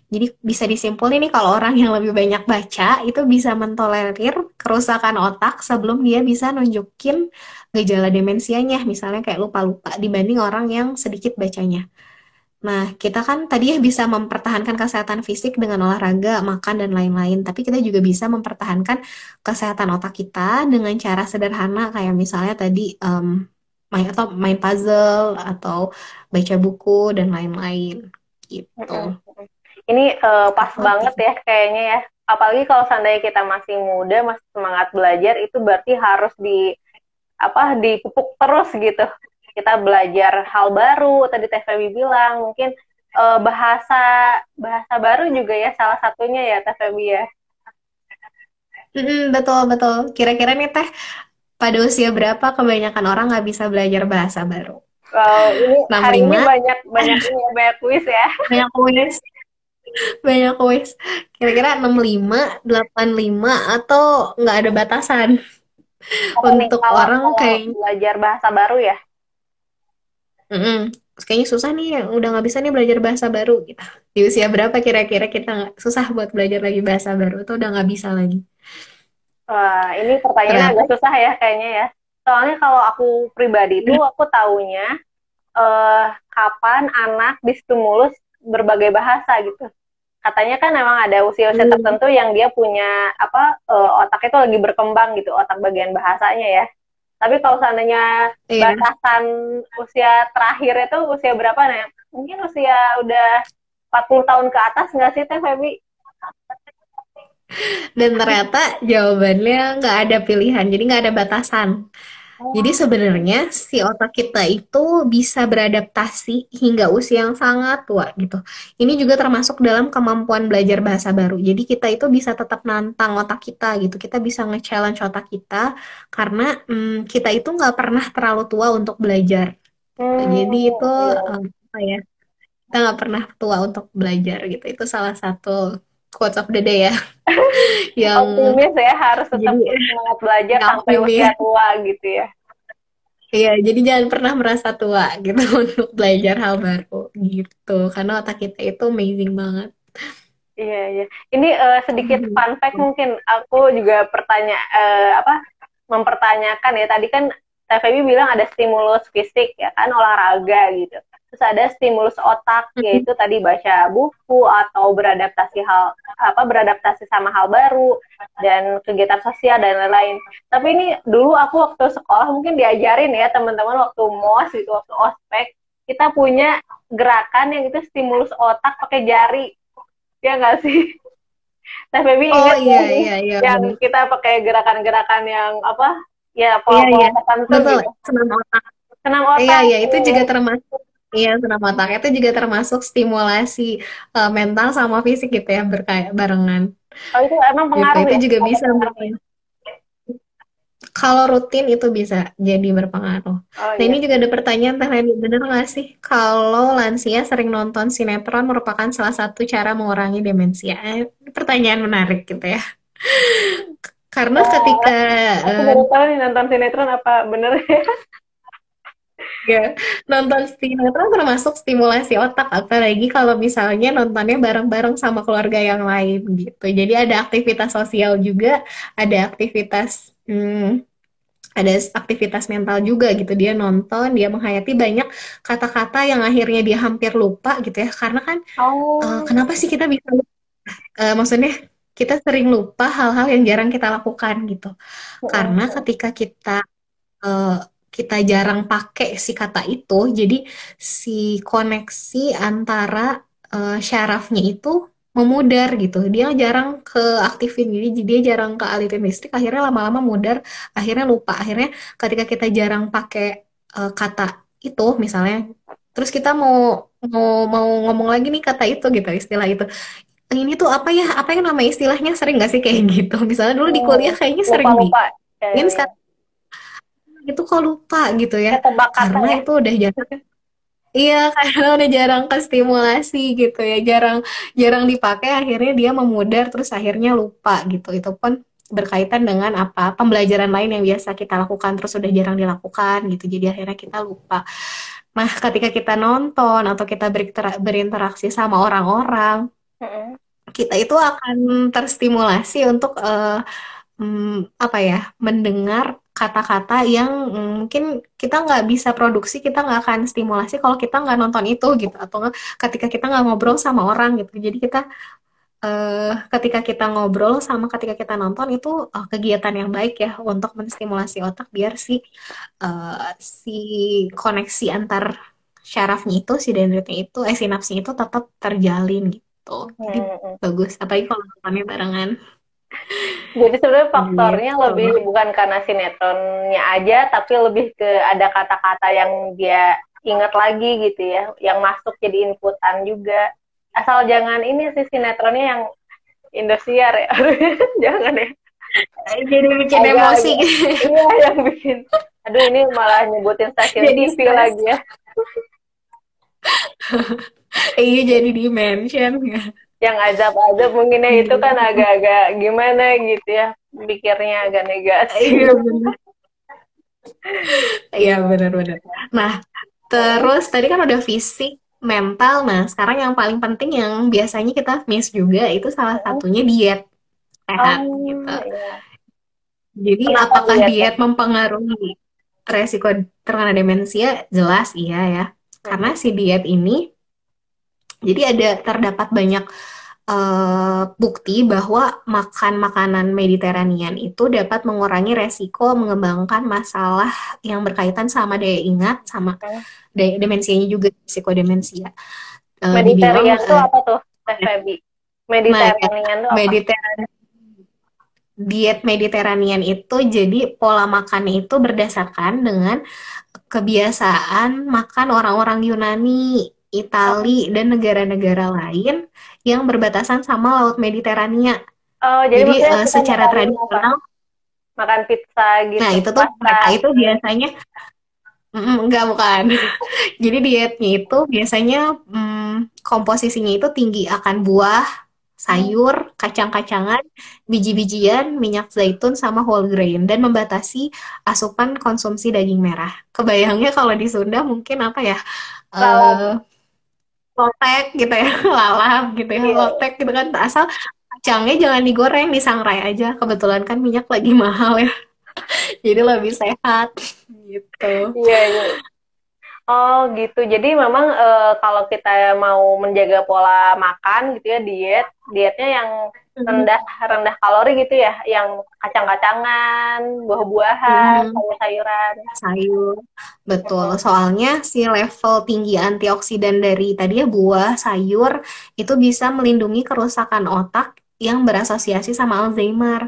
Jadi bisa disimpulin nih kalau orang yang lebih banyak baca itu bisa mentolerir kerusakan otak sebelum dia bisa nunjukin gejala demensianya, misalnya kayak lupa-lupa dibanding orang yang sedikit bacanya. Nah, kita kan tadi ya bisa mempertahankan kesehatan fisik dengan olahraga, makan, dan lain-lain. Tapi kita juga bisa mempertahankan kesehatan otak kita dengan cara sederhana, kayak misalnya tadi um, main atau main puzzle atau baca buku dan lain-lain. Gitu. Ini uh, pas okay. banget ya kayaknya ya. Apalagi kalau seandainya kita masih muda, masih semangat belajar, itu berarti harus di apa dipupuk terus gitu kita belajar hal baru tadi Teh Febi bilang mungkin uh, bahasa bahasa baru juga ya salah satunya ya Teh Febi ya mm, betul betul kira-kira nih Teh pada usia berapa kebanyakan orang nggak bisa belajar bahasa baru Wow, ini 65. hari ini banyak banyak ini ya, banyak kuis ya. Banyak kuis. Banyak kuis. Kira-kira 65, 85 atau nggak ada batasan? Apa Untuk nih, orang kayak belajar bahasa baru ya? Mm-mm. Kayaknya susah nih, udah nggak bisa nih belajar bahasa baru gitu. Di usia berapa kira-kira kita nggak susah buat belajar lagi bahasa baru atau udah nggak bisa lagi? Wah, ini pertanyaan agak susah ya kayaknya ya. Soalnya kalau aku pribadi itu aku taunya uh, kapan anak distimulus berbagai bahasa gitu. Katanya kan memang ada usia-usia hmm. tertentu yang dia punya apa uh, otak itu lagi berkembang gitu, otak bagian bahasanya ya. Tapi kalau seandainya iya. batasan usia terakhir itu usia berapa nih? Mungkin usia udah 40 tahun ke atas nggak sih Teh Feby? Dan ternyata jawabannya nggak ada pilihan, jadi nggak ada batasan. Jadi sebenarnya si otak kita itu bisa beradaptasi hingga usia yang sangat tua gitu. Ini juga termasuk dalam kemampuan belajar bahasa baru. Jadi kita itu bisa tetap nantang otak kita gitu. Kita bisa nge-challenge otak kita karena hmm, kita itu nggak pernah terlalu tua untuk belajar. Hmm, Jadi itu iya. um, apa ya? Kita nggak pernah tua untuk belajar gitu. Itu salah satu quotes of the day ya. Yang Optimis ya harus tetap jadi semangat belajar sampai usia tua gitu ya. Iya, jadi jangan pernah merasa tua gitu untuk belajar hal baru gitu. Karena otak kita itu amazing banget. Iya, iya. Ini eh, sedikit fun fact mungkin aku juga pertanya eh, apa mempertanyakan ya. Tadi kan Teh Feby bilang ada stimulus fisik ya kan olahraga gitu. Terus ada stimulus otak yaitu tadi baca buku atau beradaptasi hal apa beradaptasi sama hal baru dan kegiatan sosial dan lain-lain. Tapi ini dulu aku waktu sekolah mungkin diajarin ya teman-teman waktu MOS gitu waktu ospek kita punya gerakan yang itu stimulus otak pakai jari ya nggak sih? Teh Feby Oh ingat iya nggak sih iya iya yang kita pakai gerakan-gerakan yang apa? Ya Iya iya pola-pola tertentu betul gitu. senam otak. Senam Iya otak. iya itu juga iya. termasuk iya senam otak itu juga termasuk stimulasi eh, mental sama fisik gitu ya berkayak barengan Oh itu emang gitu. pengaruh Itu ya? juga Ada bisa pengaruhnya. Kalau rutin itu bisa jadi berpengaruh. Oh Nah ini iya. juga ada pertanyaan Teh Leni, bener nggak sih kalau lansia sering nonton sinetron merupakan salah satu cara mengurangi demensia? Eh, pertanyaan menarik gitu ya. Karena Oh, ketika aku eh, baru tahu nih nonton sinetron apa bener ya? ya, nonton sinetron termasuk stimulasi otak, apalagi kalau misalnya nontonnya bareng-bareng sama keluarga yang lain gitu. Jadi ada aktivitas sosial juga, ada aktivitas hmm, ada aktivitas mental juga gitu dia nonton dia menghayati banyak kata-kata yang akhirnya dia hampir lupa gitu ya karena kan eh, Oh, kenapa sih kita bisa eh, maksudnya kita sering lupa hal-hal yang jarang kita lakukan gitu karena mm-mm. ketika kita eh, kita jarang pakai si kata itu jadi si koneksi antara eh, syarafnya itu memudar gitu dia jarang ke aktifin jadi dia jarang ke alitin listrik akhirnya lama-lama mudar akhirnya lupa akhirnya ketika kita jarang pakai eh, kata itu misalnya terus kita mau mau mau ngomong lagi nih kata itu gitu istilah itu ini tuh apa ya apa yang nama istilahnya sering nggak sih kayak gitu misalnya dulu di Hmm. kuliah kayaknya sering di Lupa-lupa. Ya, ya, ini ya. sekarang itu kok lupa gitu ya. Ketebak kata karena ya. itu udah jarang. Iya karena udah jarang ke stimulasi gitu ya. Jarang jarang dipakai akhirnya dia memudar terus akhirnya lupa gitu. Itu pun berkaitan dengan apa pembelajaran lain yang biasa kita lakukan terus udah jarang dilakukan gitu. Jadi akhirnya kita lupa. Nah ketika kita nonton atau kita berintera- berinteraksi sama orang-orang kita itu akan terstimulasi untuk eh, mm, apa ya mendengar kata-kata yang mm, mungkin kita nggak bisa produksi kita nggak akan stimulasi kalau kita nggak nonton itu gitu. Atau ketika kita nggak ngobrol sama orang gitu. Jadi kita eh, ketika kita ngobrol sama ketika kita nonton itu eh, kegiatan yang baik ya untuk menstimulasi otak biar si eh, si koneksi antar syarafnya itu si dendritnya itu eh sinapsnya itu tetap terjalin gitu. Jadi Mm-mm. bagus. Apalagi kalau nontonnya barengan Jadi sebenarnya faktornya gitu lebih bukan karena sinetronnya aja, tapi lebih ke ada kata-kata yang dia ingat lagi gitu ya, yang masuk jadi inputan juga. Asal jangan ini sih sinetronnya yang Indosiar ya, jangan ya. jadi bikin emosi Agak-agak iya yang bikin. Aduh ini malah nyebutin stasiun jadi TV stres lagi ya. iya jadi di mention ya Yang azab-azab mungkin ya itu kan agak-agak gimana gitu ya, pikirnya agak negatif. iya benar. Iya benar-benar nah terus tadi kan udah fisik mental. Nah sekarang yang paling penting yang biasanya kita miss juga itu salah satunya diet. Sehat gitu. Oh, iya. jadi Kenapa apakah diet? diet mempengaruhi resiko terkena demensia? Jelas iya ya. Karena si diet ini jadi ada terdapat banyak eh, bukti bahwa makan makanan Mediterranean itu dapat mengurangi resiko mengembangkan masalah yang berkaitan sama daya ingat sama daya demensianya juga resiko demensia. Eh, Mediterranean tuh eh, apa tuh, Teh ya, Mediterranean tuh apa? Diet Mediterranean itu jadi pola makannya itu berdasarkan dengan kebiasaan makan orang-orang Yunani, Itali, dan negara-negara lain yang berbatasan sama Laut Mediterania. Oh, jadi, Jadi kita secara tradisional, Makan pizza gitu, nah itu tuh mereka itu biasanya mm, enggak bukan. Jadi dietnya itu biasanya mm, komposisinya itu tinggi akan buah, sayur, kacang-kacangan, biji-bijian, minyak zaitun, sama whole grain dan membatasi asupan konsumsi daging merah. Kebayangnya kalau di Sunda mungkin apa ya? Eh lotek gitu ya, lalap gitu ya, Iya. lotek gitu kan. Asal kacangnya jangan digoreng, disangrai aja. Kebetulan kan minyak lagi mahal ya. Jadi lebih sehat gitu. Iya, iya. Oh gitu. Jadi memang eh, kalau kita mau menjaga pola makan gitu ya diet, dietnya yang rendah rendah kalori gitu ya, yang kacang-kacangan, buah-buahan, Mhm. sayur-sayuran. Sayur, betul. Mm-mm. Soalnya si level tinggi antioksidan dari tadi ya buah, sayur itu bisa melindungi kerusakan otak yang berasosiasi sama Alzheimer.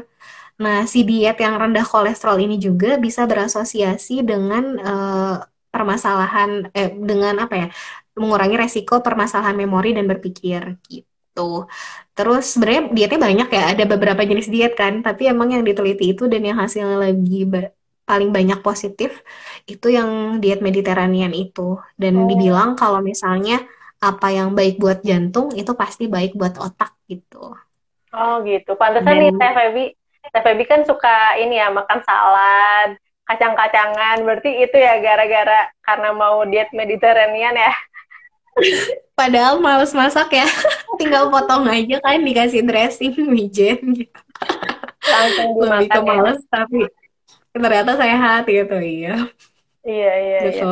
Nah, si diet yang rendah kolesterol ini juga bisa berasosiasi dengan eh, permasalahan eh, dengan apa ya? Mengurangi resiko permasalahan memori dan berpikir gitu. Terus sebenarnya dietnya banyak ya, ada beberapa jenis diet kan, tapi emang yang diteliti itu dan yang hasilnya lagi ba- paling banyak positif itu yang diet Mediterranean itu. Dan Oh. dibilang kalau misalnya apa yang baik buat jantung itu pasti baik buat otak gitu. Oh gitu. Pantesan nih Teh Febi, Teh Febi kan suka ini ya makan salad, kacang-kacangan. Berarti itu ya gara-gara karena mau diet Mediterranean ya. Padahal males masak ya, tinggal potong aja kan dikasih dressing wijen gitu. Langsung Lebih ke dimakan ya. males tapi ternyata sehat gitu iya. Iya, iya, iya.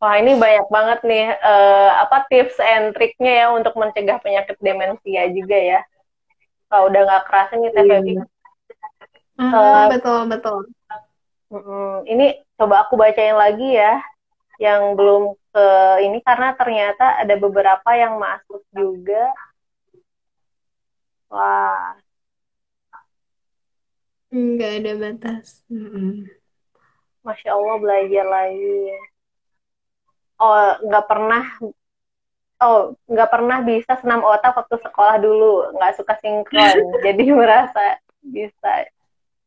Wah, ini banyak banget nih eh, apa tips and triknya ya untuk mencegah penyakit demensia juga ya. Kalau udah nggak kerasa nih Teh Eh, betul, betul. mm, ini coba aku bacain lagi ya yang belum ke ini karena ternyata ada beberapa yang masuk juga. Wah, Nggak ada batas. Mm-mm. Masya Allah belajar lagi. Oh, nggak pernah Oh, nggak pernah bisa senam otak waktu sekolah dulu, nggak suka sinkron, jadi merasa bisa.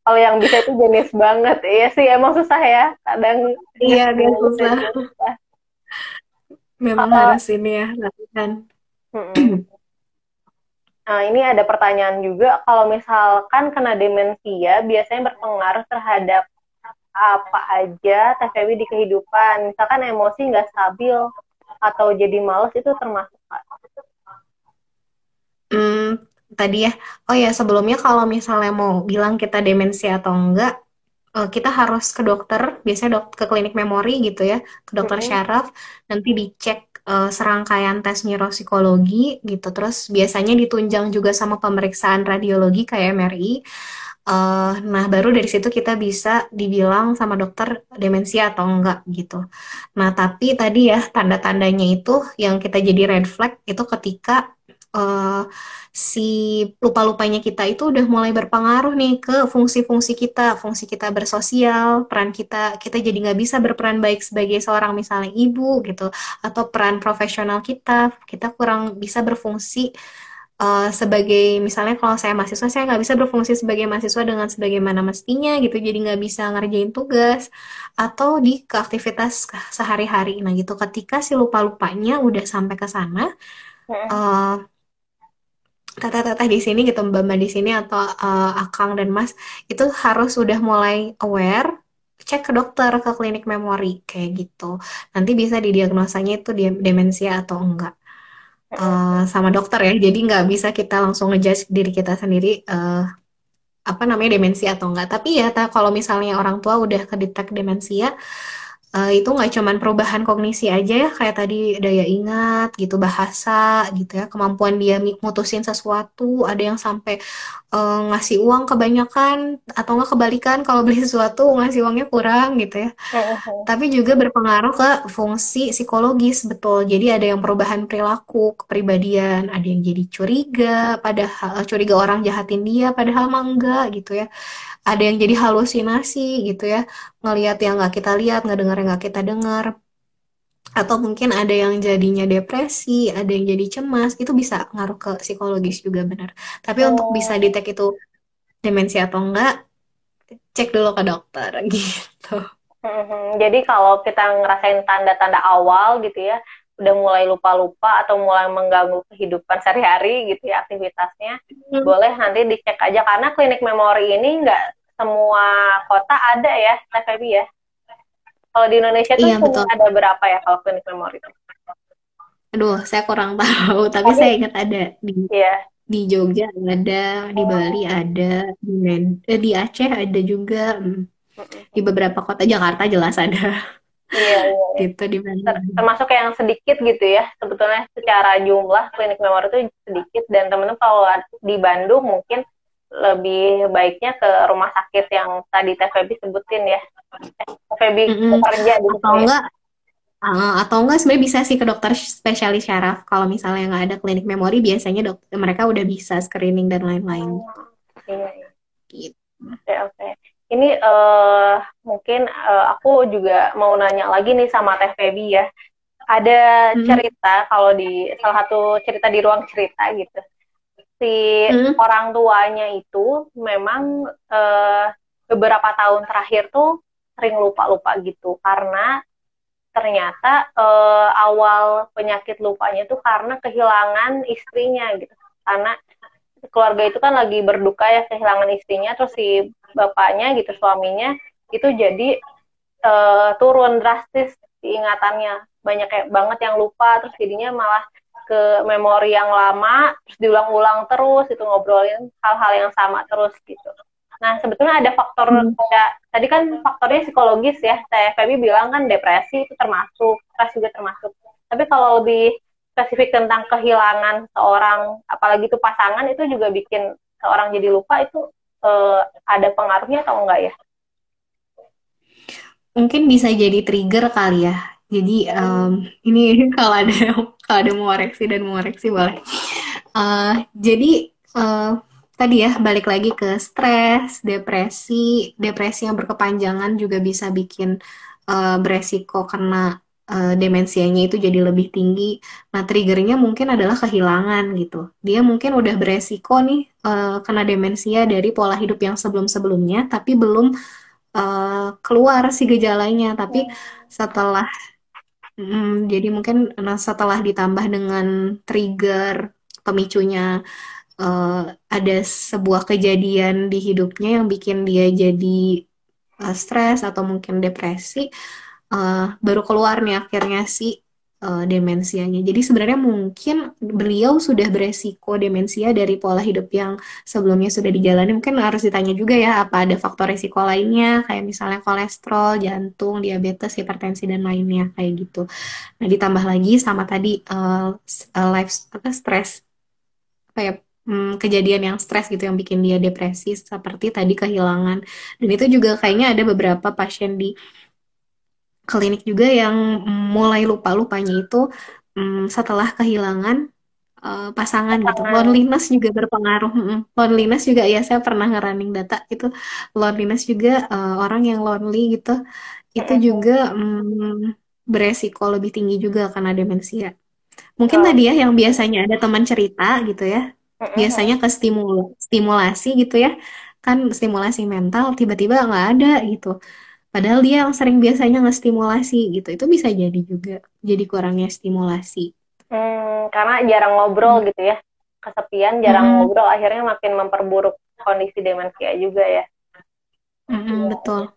Kalau yang bisa itu jenis banget, iya sih emang susah ya, kadang Iya, agak jenis susah. susah. Memang Kalau harus ini ya, latihan. Nah, ini ada pertanyaan juga, kalau misalkan kena demensia, biasanya berpengaruh terhadap apa aja Febi di kehidupan. Misalkan emosi nggak stabil atau jadi males itu termasuk? Hmm, tadi ya, oh ya sebelumnya kalau misalnya mau bilang kita demensia atau enggak, eh, kita harus ke dokter, biasanya dok ke klinik memori gitu ya, ke dokter Mm-mm. syaraf, nanti dicek eh, serangkaian tes neuropsikologi gitu, terus biasanya ditunjang juga sama pemeriksaan radiologi kayak MRI. Eh, nah, baru dari situ kita bisa dibilang sama dokter demensia atau enggak gitu. Nah, tapi tadi ya tanda-tandanya itu yang kita jadi red flag itu ketika eh, si lupa-lupanya kita itu udah mulai berpengaruh nih ke fungsi-fungsi kita, fungsi kita bersosial, peran kita, kita jadi nggak bisa berperan baik sebagai seorang misalnya ibu gitu, atau peran profesional kita, kita kurang bisa berfungsi eh, sebagai misalnya kalau saya mahasiswa saya nggak bisa berfungsi sebagai mahasiswa dengan sebagaimana mestinya gitu. Jadi nggak bisa ngerjain tugas atau di aktivitas sehari-hari. Nah gitu ketika si lupa-lupanya udah sampai ke sana Mm-mm. Eh, teteh-teteh di sini gitu mbak-mbak di sini atau eh, akang dan mas itu harus udah mulai aware cek ke dokter ke klinik memori kayak gitu nanti bisa didiagnosanya itu demensia atau enggak eh, sama dokter ya. Jadi nggak bisa kita langsung ngejudge diri kita sendiri eh, apa namanya demensia atau enggak. Tapi ya kalau misalnya orang tua udah kedetek demensia, eh, itu nggak cuman perubahan kognisi aja ya, kayak tadi daya ingat gitu, bahasa gitu ya, kemampuan dia mutusin sesuatu, ada yang sampai uh, ngasih uang kebanyakan atau nggak kebalikan kalau beli sesuatu ngasih uangnya kurang gitu ya. Tapi juga berpengaruh ke fungsi psikologis betul. Jadi ada yang perubahan perilaku, kepribadian, ada yang jadi curiga, padahal eh, curiga orang jahatin dia, padahal mah enggak gitu ya. Ada yang jadi halusinasi gitu ya, ngelihat yang nggak kita lihat, nggak dengar yang nggak kita dengar atau mungkin ada yang jadinya depresi, ada yang jadi cemas, itu bisa ngaruh ke psikologis juga benar. Tapi oh. untuk bisa detect itu demensi atau enggak, cek dulu ke dokter gitu. Hmm, jadi kalau kita ngerasain tanda-tanda awal gitu ya, udah mulai lupa-lupa atau mulai mengganggu kehidupan sehari-hari gitu ya aktivitasnya, hmm. boleh nanti dicek aja karena klinik memori ini enggak semua kota ada ya, TVB ya. Kalau di Indonesia tuh iya, betul. ada berapa ya kalau klinik memori itu? Aduh, saya kurang tahu, tapi, tapi saya ingat ada di iya. di Jogja ada, di oh. Bali ada, di Men eh, di Aceh ada juga, hmm. di beberapa kota Jakarta jelas ada. Iya, iya, iya. gitu di mana. Termasuk yang sedikit gitu ya, sebetulnya secara jumlah klinik memori itu sedikit dan teman-teman kalau di Bandung mungkin lebih baiknya ke rumah sakit yang tadi TVB sebutin ya FEB mm-hmm. kerja di atau ya. enggak uh, atau enggak sebenarnya bisa sih ke dokter spesialis syaraf kalau misalnya nggak ada klinik memori biasanya dokter mereka udah bisa screening dan lain-lain oh, iya, iya. gitu oke okay, oke okay. Ini uh, mungkin uh, aku juga mau nanya lagi nih sama Teh Febi ya ada hmm. cerita kalau di salah satu cerita di ruang cerita gitu si hmm. orang tuanya itu memang uh, beberapa tahun terakhir tuh sering lupa-lupa gitu karena ternyata uh, awal penyakit lupanya itu karena kehilangan istrinya gitu karena keluarga itu kan lagi berduka ya kehilangan istrinya terus si bapaknya gitu suaminya itu jadi uh, turun drastis ingatannya banyak kayak banget yang lupa terus jadinya malah ke memori yang lama terus diulang-ulang terus itu ngobrolin hal-hal yang sama terus gitu Nah, sebetulnya ada faktor hmm. kayak tadi kan faktornya psikologis ya. Saya Feby bilang kan depresi itu termasuk, stres juga termasuk. Tapi kalau lebih spesifik tentang kehilangan seorang, apalagi itu pasangan itu juga bikin seorang jadi lupa itu eh, ada pengaruhnya atau enggak ya? Mungkin bisa jadi trigger kali ya. Jadi um, ini kalau ada kalau ada mau koreksi dan mau koreksi boleh. Uh, jadi uh, tadi ya balik lagi ke stres, depresi, depresi yang berkepanjangan juga bisa bikin uh, beresiko karena uh, demensianya itu jadi lebih tinggi. Nah, triggernya mungkin adalah kehilangan gitu. Dia mungkin udah beresiko nih uh, kena demensia dari pola hidup yang sebelum-sebelumnya, tapi belum uh, keluar si gejalanya. Tapi setelah Hmm, jadi mungkin setelah ditambah dengan trigger pemicunya uh, ada sebuah kejadian di hidupnya yang bikin dia jadi uh, stres atau mungkin depresi, uh, baru keluar nih akhirnya si uh, demensianya. Jadi sebenarnya mungkin beliau sudah beresiko demensia dari pola hidup yang sebelumnya sudah dijalani. Mungkin harus ditanya juga ya apa ada faktor resiko lainnya kayak misalnya kolesterol, jantung, diabetes, hipertensi dan lainnya kayak gitu. Nah ditambah lagi sama tadi uh, life apa stres kayak hmm, kejadian yang stres gitu yang bikin dia depresi seperti tadi kehilangan dan itu juga kayaknya ada beberapa pasien di klinik juga yang mulai lupa-lupanya itu um, setelah kehilangan uh, pasangan, gitu. Loneliness juga berpengaruh. Loneliness juga ya saya pernah ngerunning data itu loneliness juga uh, orang yang lonely gitu itu juga um, beresiko lebih tinggi juga karena demensia. Mungkin oh. tadi ya yang biasanya ada teman cerita gitu ya biasanya ke stimul stimulasi gitu ya kan stimulasi mental tiba-tiba nggak ada gitu padahal dia yang sering biasanya ngestimulasi gitu. Itu bisa jadi juga jadi kurangnya stimulasi. Hmm, karena jarang ngobrol hmm. gitu ya. Kesepian jarang hmm. ngobrol. Akhirnya makin memperburuk kondisi demensia juga ya. Hmm, betul.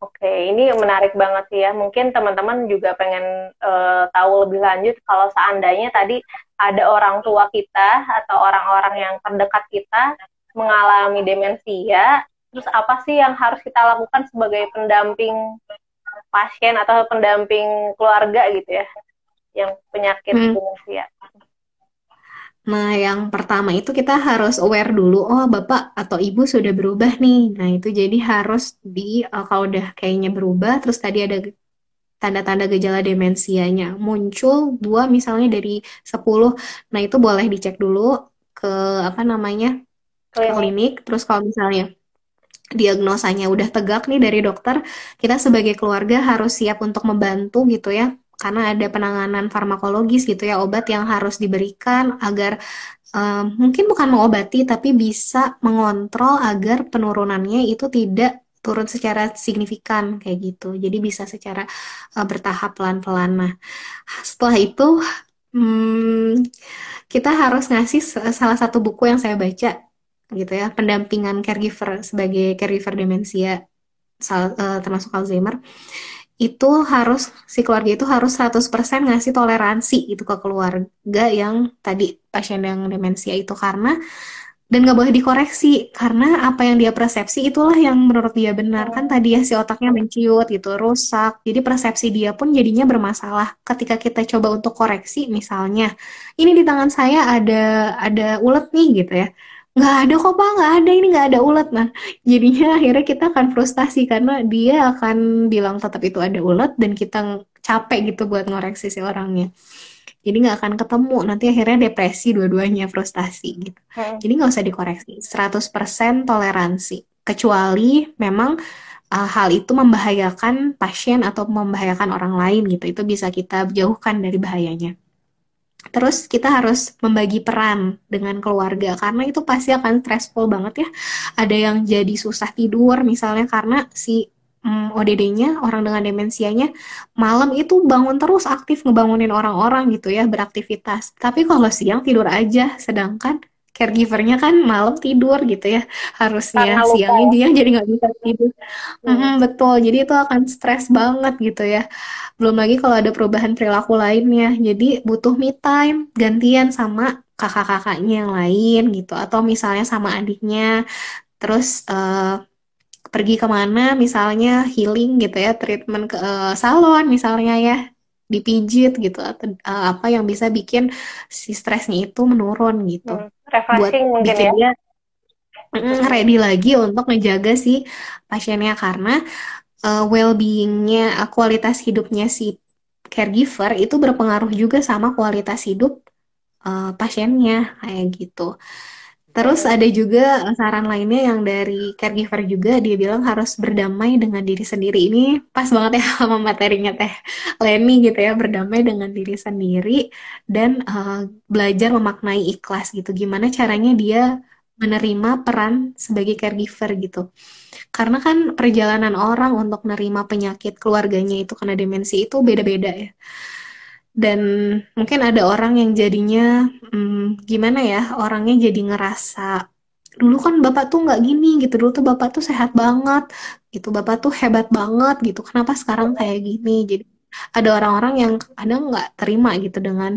Oke, ini menarik banget sih ya. Mungkin teman-teman juga pengen uh, tahu lebih lanjut kalau seandainya tadi ada orang tua kita atau orang-orang yang terdekat kita mengalami demensia, terus apa sih yang harus kita lakukan sebagai pendamping pasien atau pendamping keluarga gitu ya, yang penyakit hmm. demensia? Nah, yang pertama itu kita harus aware dulu, oh bapak atau ibu sudah berubah nih. Nah, itu jadi harus di, uh, kalau udah kayaknya berubah, terus tadi ada tanda-tanda gejala demensianya muncul dua misalnya dari 10. Nah, itu boleh dicek dulu ke apa namanya? ke Klinik. klinik. Terus kalau misalnya diagnosanya udah tegak nih dari dokter, kita sebagai keluarga harus siap untuk membantu gitu ya. Karena ada penanganan farmakologis gitu ya, obat yang harus diberikan agar um, mungkin bukan mengobati, tapi bisa mengontrol agar penurunannya itu tidak turun secara signifikan kayak gitu. Jadi bisa secara uh, bertahap pelan-pelan. Nah, setelah itu hmm, kita harus ngasih salah satu buku yang saya baca gitu ya, pendampingan caregiver sebagai caregiver demensia uh, termasuk Alzheimer itu harus si keluarga itu harus 100% ngasih toleransi itu ke keluarga yang tadi pasien yang demensia itu. Karena dan nggak boleh dikoreksi karena apa yang dia persepsi itulah yang menurut dia benar. Kan tadi ya si otaknya menciut gitu rusak. Jadi persepsi dia pun jadinya bermasalah ketika kita coba untuk koreksi. Misalnya ini di tangan saya ada ada ulet nih gitu ya nggak ada kok pak. Nggak ada. Ini nggak ada ulet nah jadinya akhirnya kita akan frustasi karena dia akan bilang tetap itu ada ulet dan kita capek gitu buat ngoreksi si orangnya. Jadi nggak akan ketemu. Nanti akhirnya depresi dua-duanya frustasi gitu. Hmm. jadi nggak usah dikoreksi. 100% toleransi. Kecuali memang uh, hal itu membahayakan pasien atau membahayakan orang lain gitu. Itu bisa kita jauhkan dari bahayanya Terus kita harus membagi peran dengan keluarga karena itu pasti akan stressful banget ya. Ada yang jadi susah tidur misalnya karena si hmm, ODD-nya, orang dengan demensianya, malam itu bangun terus aktif ngebangunin orang-orang gitu ya, beraktivitas. Tapi kalau siang tidur aja, sedangkan caregivernya kan malam tidur gitu ya. Harusnya siangnya dia jadi nggak bisa tidur. Hmm. Hmm, betul. Jadi itu akan stres banget gitu ya. Belum lagi kalau ada perubahan perilaku lainnya. Jadi butuh me time gantian sama kakak-kakaknya yang lain gitu. Atau misalnya sama adiknya. Terus uh, pergi ke mana? Misalnya healing gitu ya treatment ke uh, salon misalnya ya dipijit gitu atau uh, apa yang bisa bikin si stresnya itu menurun gitu hmm, buat mungkin ya. dia ready lagi untuk menjaga si pasiennya karena uh, well-beingnya kualitas hidupnya si caregiver itu berpengaruh juga sama kualitas hidup uh, pasiennya kayak gitu. Terus ada juga saran lainnya yang dari caregiver juga dia bilang harus berdamai dengan diri sendiri. Ini pas banget ya sama materinya Teh Leni gitu ya, berdamai dengan diri sendiri dan uh, belajar memaknai ikhlas gitu. Gimana caranya dia menerima peran sebagai caregiver gitu. Karena kan perjalanan orang untuk menerima penyakit keluarganya itu kena demensi itu beda-beda ya dan mungkin ada orang yang jadinya hmm, gimana ya orangnya jadi ngerasa dulu kan bapak tuh nggak gini gitu dulu tuh bapak tuh sehat banget gitu bapak tuh hebat banget gitu kenapa sekarang kayak gini? Jadi ada orang-orang yang kadang nggak terima gitu dengan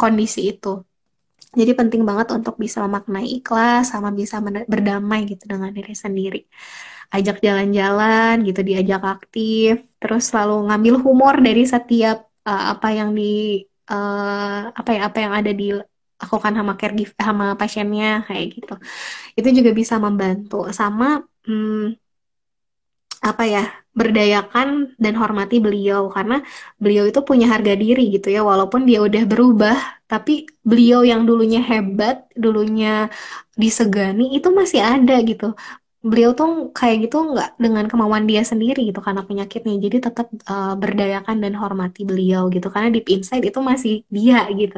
kondisi itu. Jadi penting banget untuk bisa memaknai ikhlas sama bisa berdamai gitu dengan diri sendiri. Ajak jalan-jalan gitu diajak aktif terus selalu ngambil humor dari setiap uh, apa yang di uh, apa ya apa yang ada di lakukan sama caregiver sama pasiennya kayak gitu. Itu juga bisa membantu. Sama hmm, apa ya berdayakan dan hormati beliau. Karena beliau itu punya harga diri gitu ya walaupun dia udah berubah tapi beliau yang dulunya hebat dulunya disegani itu masih ada gitu beliau tuh kayak gitu nggak dengan kemauan dia sendiri gitu karena penyakitnya. Jadi tetap uh, berdayakan dan hormati beliau gitu. Karena deep inside itu masih dia gitu.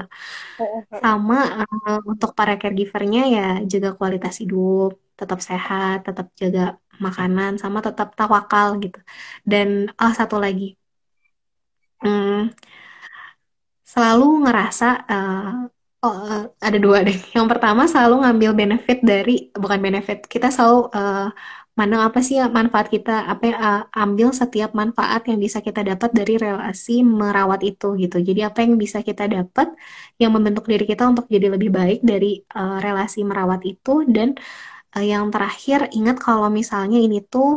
Sama uh, untuk para caregivernya ya jaga kualitas hidup tetap sehat tetap jaga makanan sama tetap tawakal gitu. Dan ah satu lagi. Hmm, selalu ngerasa uh, Oh, uh, ada dua deh. Yang pertama selalu ngambil benefit dari bukan benefit. Kita selalu uh, mandang apa sih manfaat kita, apa uh, ambil setiap manfaat yang bisa kita dapat dari relasi merawat itu gitu. Jadi apa yang bisa kita dapat yang membentuk diri kita untuk jadi lebih baik dari uh, relasi merawat itu dan uh, yang terakhir ingat kalau misalnya ini tuh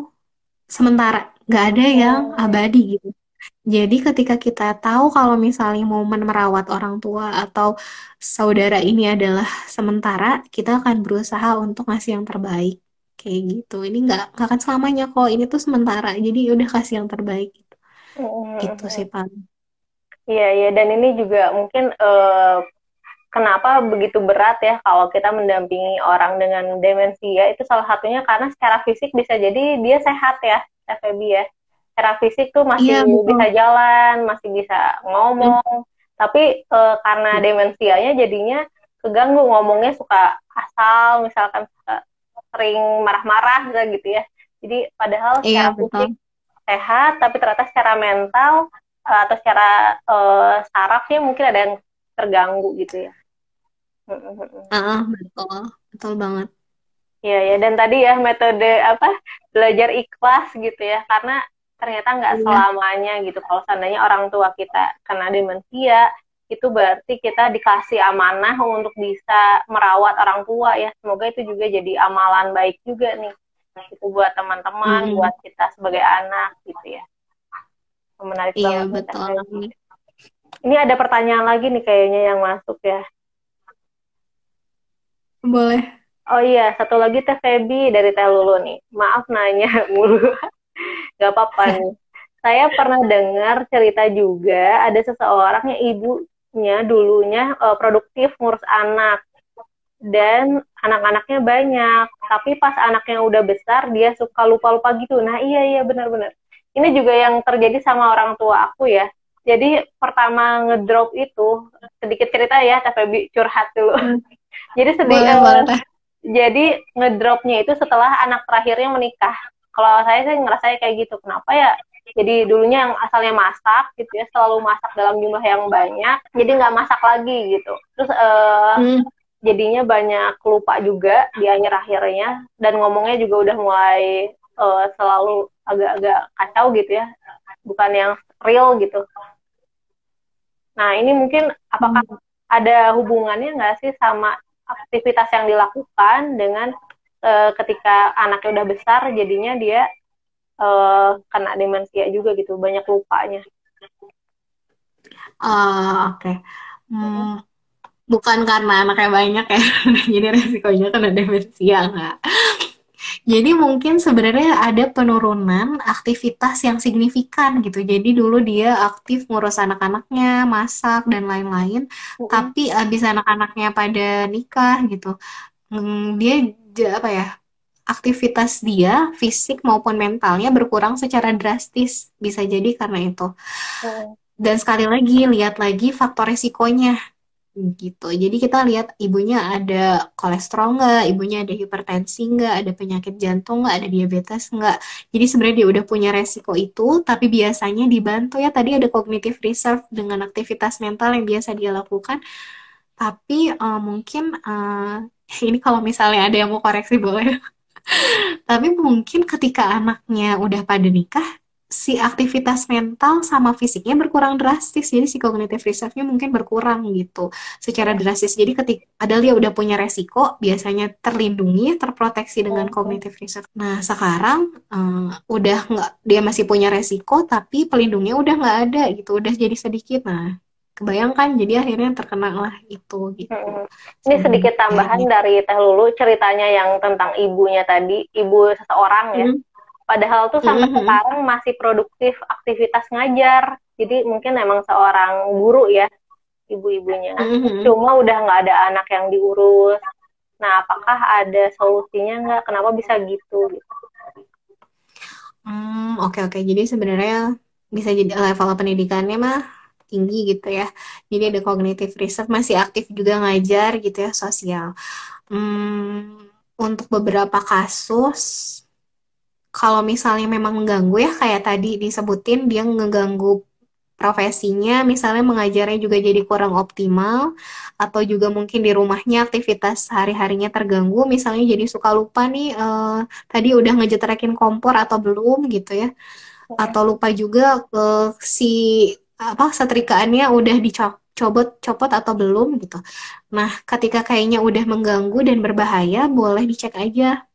sementara, nggak ada yang abadi gitu Jadi ketika kita tahu kalau misalnya momen merawat orang tua atau saudara ini adalah sementara, kita akan berusaha untuk ngasih yang terbaik. Kayak gitu. Ini nggak nggak akan selamanya kok. Ini tuh sementara. Jadi udah kasih yang terbaik gitu. Gitu sih Pak. Iya, iya. Dan ini juga mungkin uh, kenapa begitu berat ya kalau kita mendampingi orang dengan demensia itu salah satunya karena secara fisik bisa jadi dia sehat ya, FEB ya secara fisik tuh masih iya, bisa jalan, masih bisa ngomong, hmm. tapi e, karena demensianya jadinya keganggu ngomongnya suka asal, misalkan suka sering marah-marah gitu ya. Jadi padahal iya, secara fisik sehat, tapi ternyata secara mental eh, atau secara e, sarafnya mungkin ada yang terganggu gitu ya. Uh, betul, betul banget. Iya ya, dan tadi ya metode apa belajar ikhlas gitu ya, karena ternyata nggak iya. selamanya gitu. Kalau seandainya orang tua kita kena demensia itu berarti kita dikasih amanah untuk bisa merawat orang tua ya. Semoga itu juga jadi amalan baik juga nih itu buat teman-teman hmm. buat kita sebagai anak gitu ya. Menarik iya, banget betul ini ada pertanyaan lagi nih kayaknya yang masuk ya. Boleh. Oh iya satu lagi teh Febi dari Teh Lulu nih. Maaf nanya mulu Gak apa-apa nih. Saya pernah dengar cerita juga ada seseorang yang ibunya dulunya uh, produktif ngurus anak dan anak-anaknya banyak. Tapi pas anaknya udah besar dia suka lupa-lupa gitu. Nah iya iya benar-benar. Ini juga yang terjadi sama orang tua aku ya. Jadi pertama ngedrop itu sedikit cerita ya, tapi curhat dulu. Hmm. jadi sedikit. Uh, jadi ngedropnya itu setelah anak terakhirnya menikah kalau saya sih ngerasa kayak gitu. Kenapa ya? Jadi dulunya yang asalnya masak gitu ya selalu masak dalam jumlah yang banyak jadi nggak masak lagi gitu. Terus uh, hmm. jadinya banyak lupa juga di akhir-akhirnya dan ngomongnya juga udah mulai uh, selalu agak-agak kacau gitu ya. Bukan yang real gitu. Nah ini mungkin apakah hmm. ada hubungannya nggak sih sama aktivitas yang dilakukan dengan uh, ketika anaknya udah besar jadinya dia uh, kena demensia juga gitu banyak lupanya uh, oke okay. hmm, bukan karena anaknya banyak ya jadi resikonya kena demensia nggak jadi mungkin sebenarnya ada penurunan aktivitas yang signifikan gitu. Jadi dulu dia aktif ngurus anak-anaknya, masak dan lain-lain. Uh -uh. Tapi abis anak-anaknya pada nikah gitu, hmm, dia apa ya aktivitas dia fisik maupun mentalnya berkurang secara drastis. Bisa jadi karena itu. Hmm. dan sekali lagi lihat lagi faktor resikonya gitu. Jadi kita lihat ibunya ada kolesterol nggak ibunya ada hipertensi nggak ada penyakit jantung nggak ada diabetes nggak. Jadi sebenarnya dia udah punya resiko itu tapi biasanya dibantu ya. Tadi ada cognitive reserve dengan aktivitas mental yang biasa dia lakukan. Tapi uh, mungkin uh, ini kalau misalnya ada yang mau koreksi boleh. Tapi mungkin ketika anaknya udah pada nikah, si aktivitas mental sama fisiknya berkurang drastis. Jadi si cognitive reserve-nya mungkin berkurang gitu secara drastis. Jadi ketika ada dia udah punya resiko, biasanya terlindungi, terproteksi dengan cognitive reserve. Nah sekarang um, udah nggak, dia masih punya resiko, tapi pelindungnya udah nggak ada gitu, udah jadi sedikit. Nah kebayangkan jadi akhirnya terkena lah itu gitu. Hmm. Ini sedikit tambahan hmm. dari Teh Lulu ceritanya yang tentang ibunya tadi, ibu seseorang ya. Hmm. Padahal tuh sampai hmm. sekarang masih produktif aktivitas ngajar. Jadi mungkin emang seorang guru ya ibu-ibunya. Hmm. Cuma udah nggak ada anak yang diurus. Nah, apakah ada solusinya nggak? Kenapa bisa gitu? gitu. Hmm, oke okay, oke. Okay. Jadi sebenarnya bisa jadi level pendidikannya mah tinggi gitu ya. Jadi ada cognitive research masih aktif juga ngajar gitu ya sosial. Hmm, untuk beberapa kasus kalau misalnya memang mengganggu ya kayak tadi disebutin dia ngeganggu profesinya misalnya mengajarnya juga jadi kurang optimal atau juga mungkin di rumahnya aktivitas hari-harinya terganggu misalnya jadi suka lupa nih uh, tadi udah ngejetrekin kompor atau belum gitu ya atau lupa juga uh, si apa setrikaannya udah dicopot copot atau belum gitu. Nah, ketika kayaknya udah mengganggu dan berbahaya, boleh dicek aja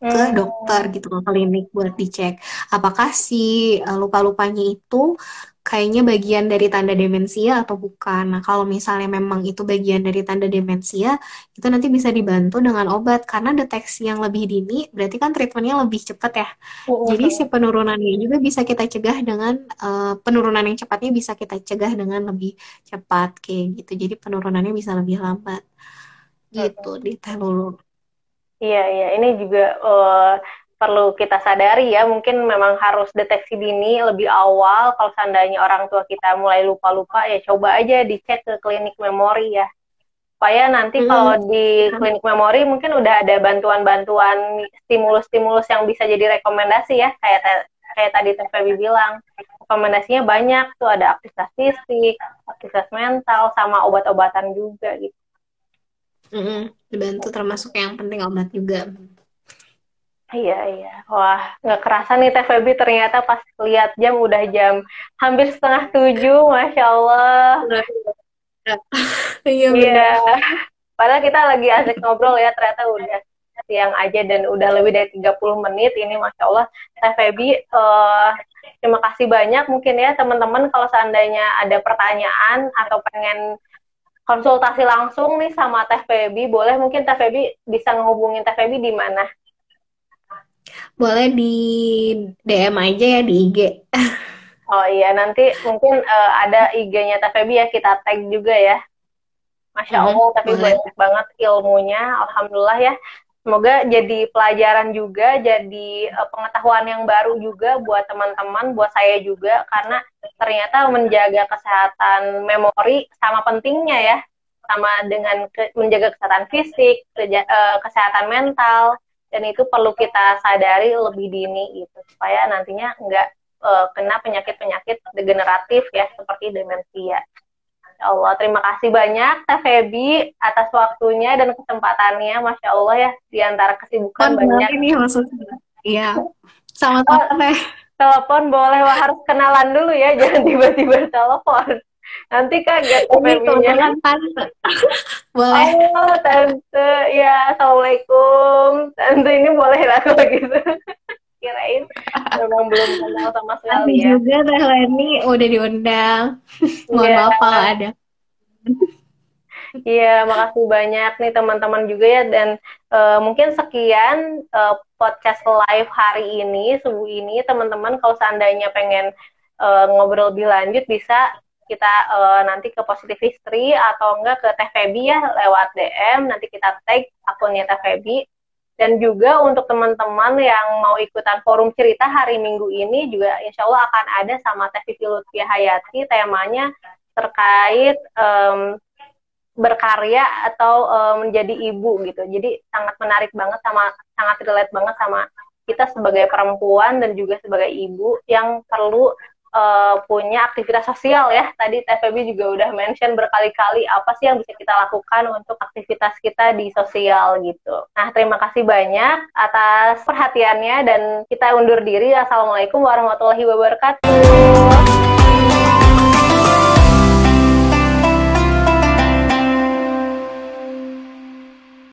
ke hmm. dokter gitu ke klinik buat dicek apakah si uh, lupa-lupanya itu kayaknya bagian dari tanda demensia atau bukan. Nah, kalau misalnya memang itu bagian dari tanda demensia, itu nanti bisa dibantu dengan obat karena deteksi yang lebih dini berarti kan treatmentnya lebih cepat ya. Oh, Jadi si penurunannya juga bisa kita cegah dengan uh, penurunan yang cepatnya bisa kita cegah dengan lebih cepat kayak gitu. Jadi penurunannya bisa lebih lambat. Gitu di telur. Iya, iya. Ini juga uh, perlu kita sadari ya, mungkin memang harus deteksi dini lebih awal. Kalau seandainya orang tua kita mulai lupa-lupa, ya coba aja dicek ke klinik memori ya. Supaya nanti hmm. kalau di klinik memori mungkin udah ada bantuan-bantuan stimulus-stimulus yang bisa jadi rekomendasi ya, kayak kayak tadi Teh Febi bilang. Rekomendasinya banyak tuh, ada aktivitas fisik, aktivitas mental, sama obat-obatan juga gitu. Mm -hmm. Dibantu termasuk yang penting obat juga. Iya, iya. Wah, nggak kerasa nih Teh Febi ternyata pas lihat jam udah jam hampir setengah tujuh, Masya Allah. Iya, iya. Padahal kita lagi asik ngobrol ya, ternyata udah siang aja dan udah lebih dari 30 menit. Ini Masya Allah, Teh Febi, uh, terima kasih banyak mungkin ya teman-teman kalau seandainya ada pertanyaan atau pengen konsultasi langsung nih sama Teh Febi, boleh mungkin Teh Febi bisa ngehubungin Teh Febi di mana? Boleh di DM aja ya di IG. Oh iya, nanti mungkin uh, ada IG-nya Teh Febi ya, kita tag juga ya. Masya Allah, mm -hmm. tapi banyak banget ilmunya, Alhamdulillah ya. Semoga jadi pelajaran juga, jadi uh, pengetahuan yang baru juga buat teman-teman, buat saya juga, karena ternyata menjaga kesehatan memori sama pentingnya ya, sama dengan ke menjaga kesehatan fisik, uh, kesehatan mental, dan itu perlu kita sadari lebih dini gitu supaya nantinya nggak uh, kena penyakit-penyakit degeneratif ya seperti demensia. Ya Allah, terima kasih banyak Teh Febi atas waktunya dan kesempatannya, masya Allah ya di antara kesibukan banyak. Ini maksudnya, iya. Sama oh, Teh. Telepon boleh, wah harus kenalan dulu ya, jangan tiba-tiba telepon. Nanti kaget Febinya. tante. boleh. Oh, tante. Ya, Assalamualaikum. Tante ini boleh lah kalau gitu. Kirain memang belum kenal sama sekali ya. juga Teh Leni udah diundang. Mohon yeah. maaf kalau ada. Iya, makasih banyak nih teman-teman juga ya dan uh, mungkin sekian uh, podcast live hari ini, subuh ini teman-teman kalau seandainya pengen uh, ngobrol lebih lanjut bisa kita uh, nanti ke Positive History atau enggak ke Teh Febi ya lewat DM nanti kita tag akunnya Teh Febi. Dan juga untuk teman-teman yang mau ikutan forum cerita hari Minggu ini juga insya Allah akan ada sama Teh Vivi Lutfi Hayati temanya terkait um, berkarya atau um, menjadi ibu gitu. Jadi sangat menarik banget sama sangat relate banget sama kita sebagai perempuan dan juga sebagai ibu yang perlu uh, punya aktivitas sosial ya. Tadi TVB juga udah mention berkali-kali apa sih yang bisa kita lakukan untuk aktivitas kita di sosial gitu. Nah, terima kasih banyak atas perhatiannya dan kita undur diri. Assalamualaikum warahmatullahi wabarakatuh.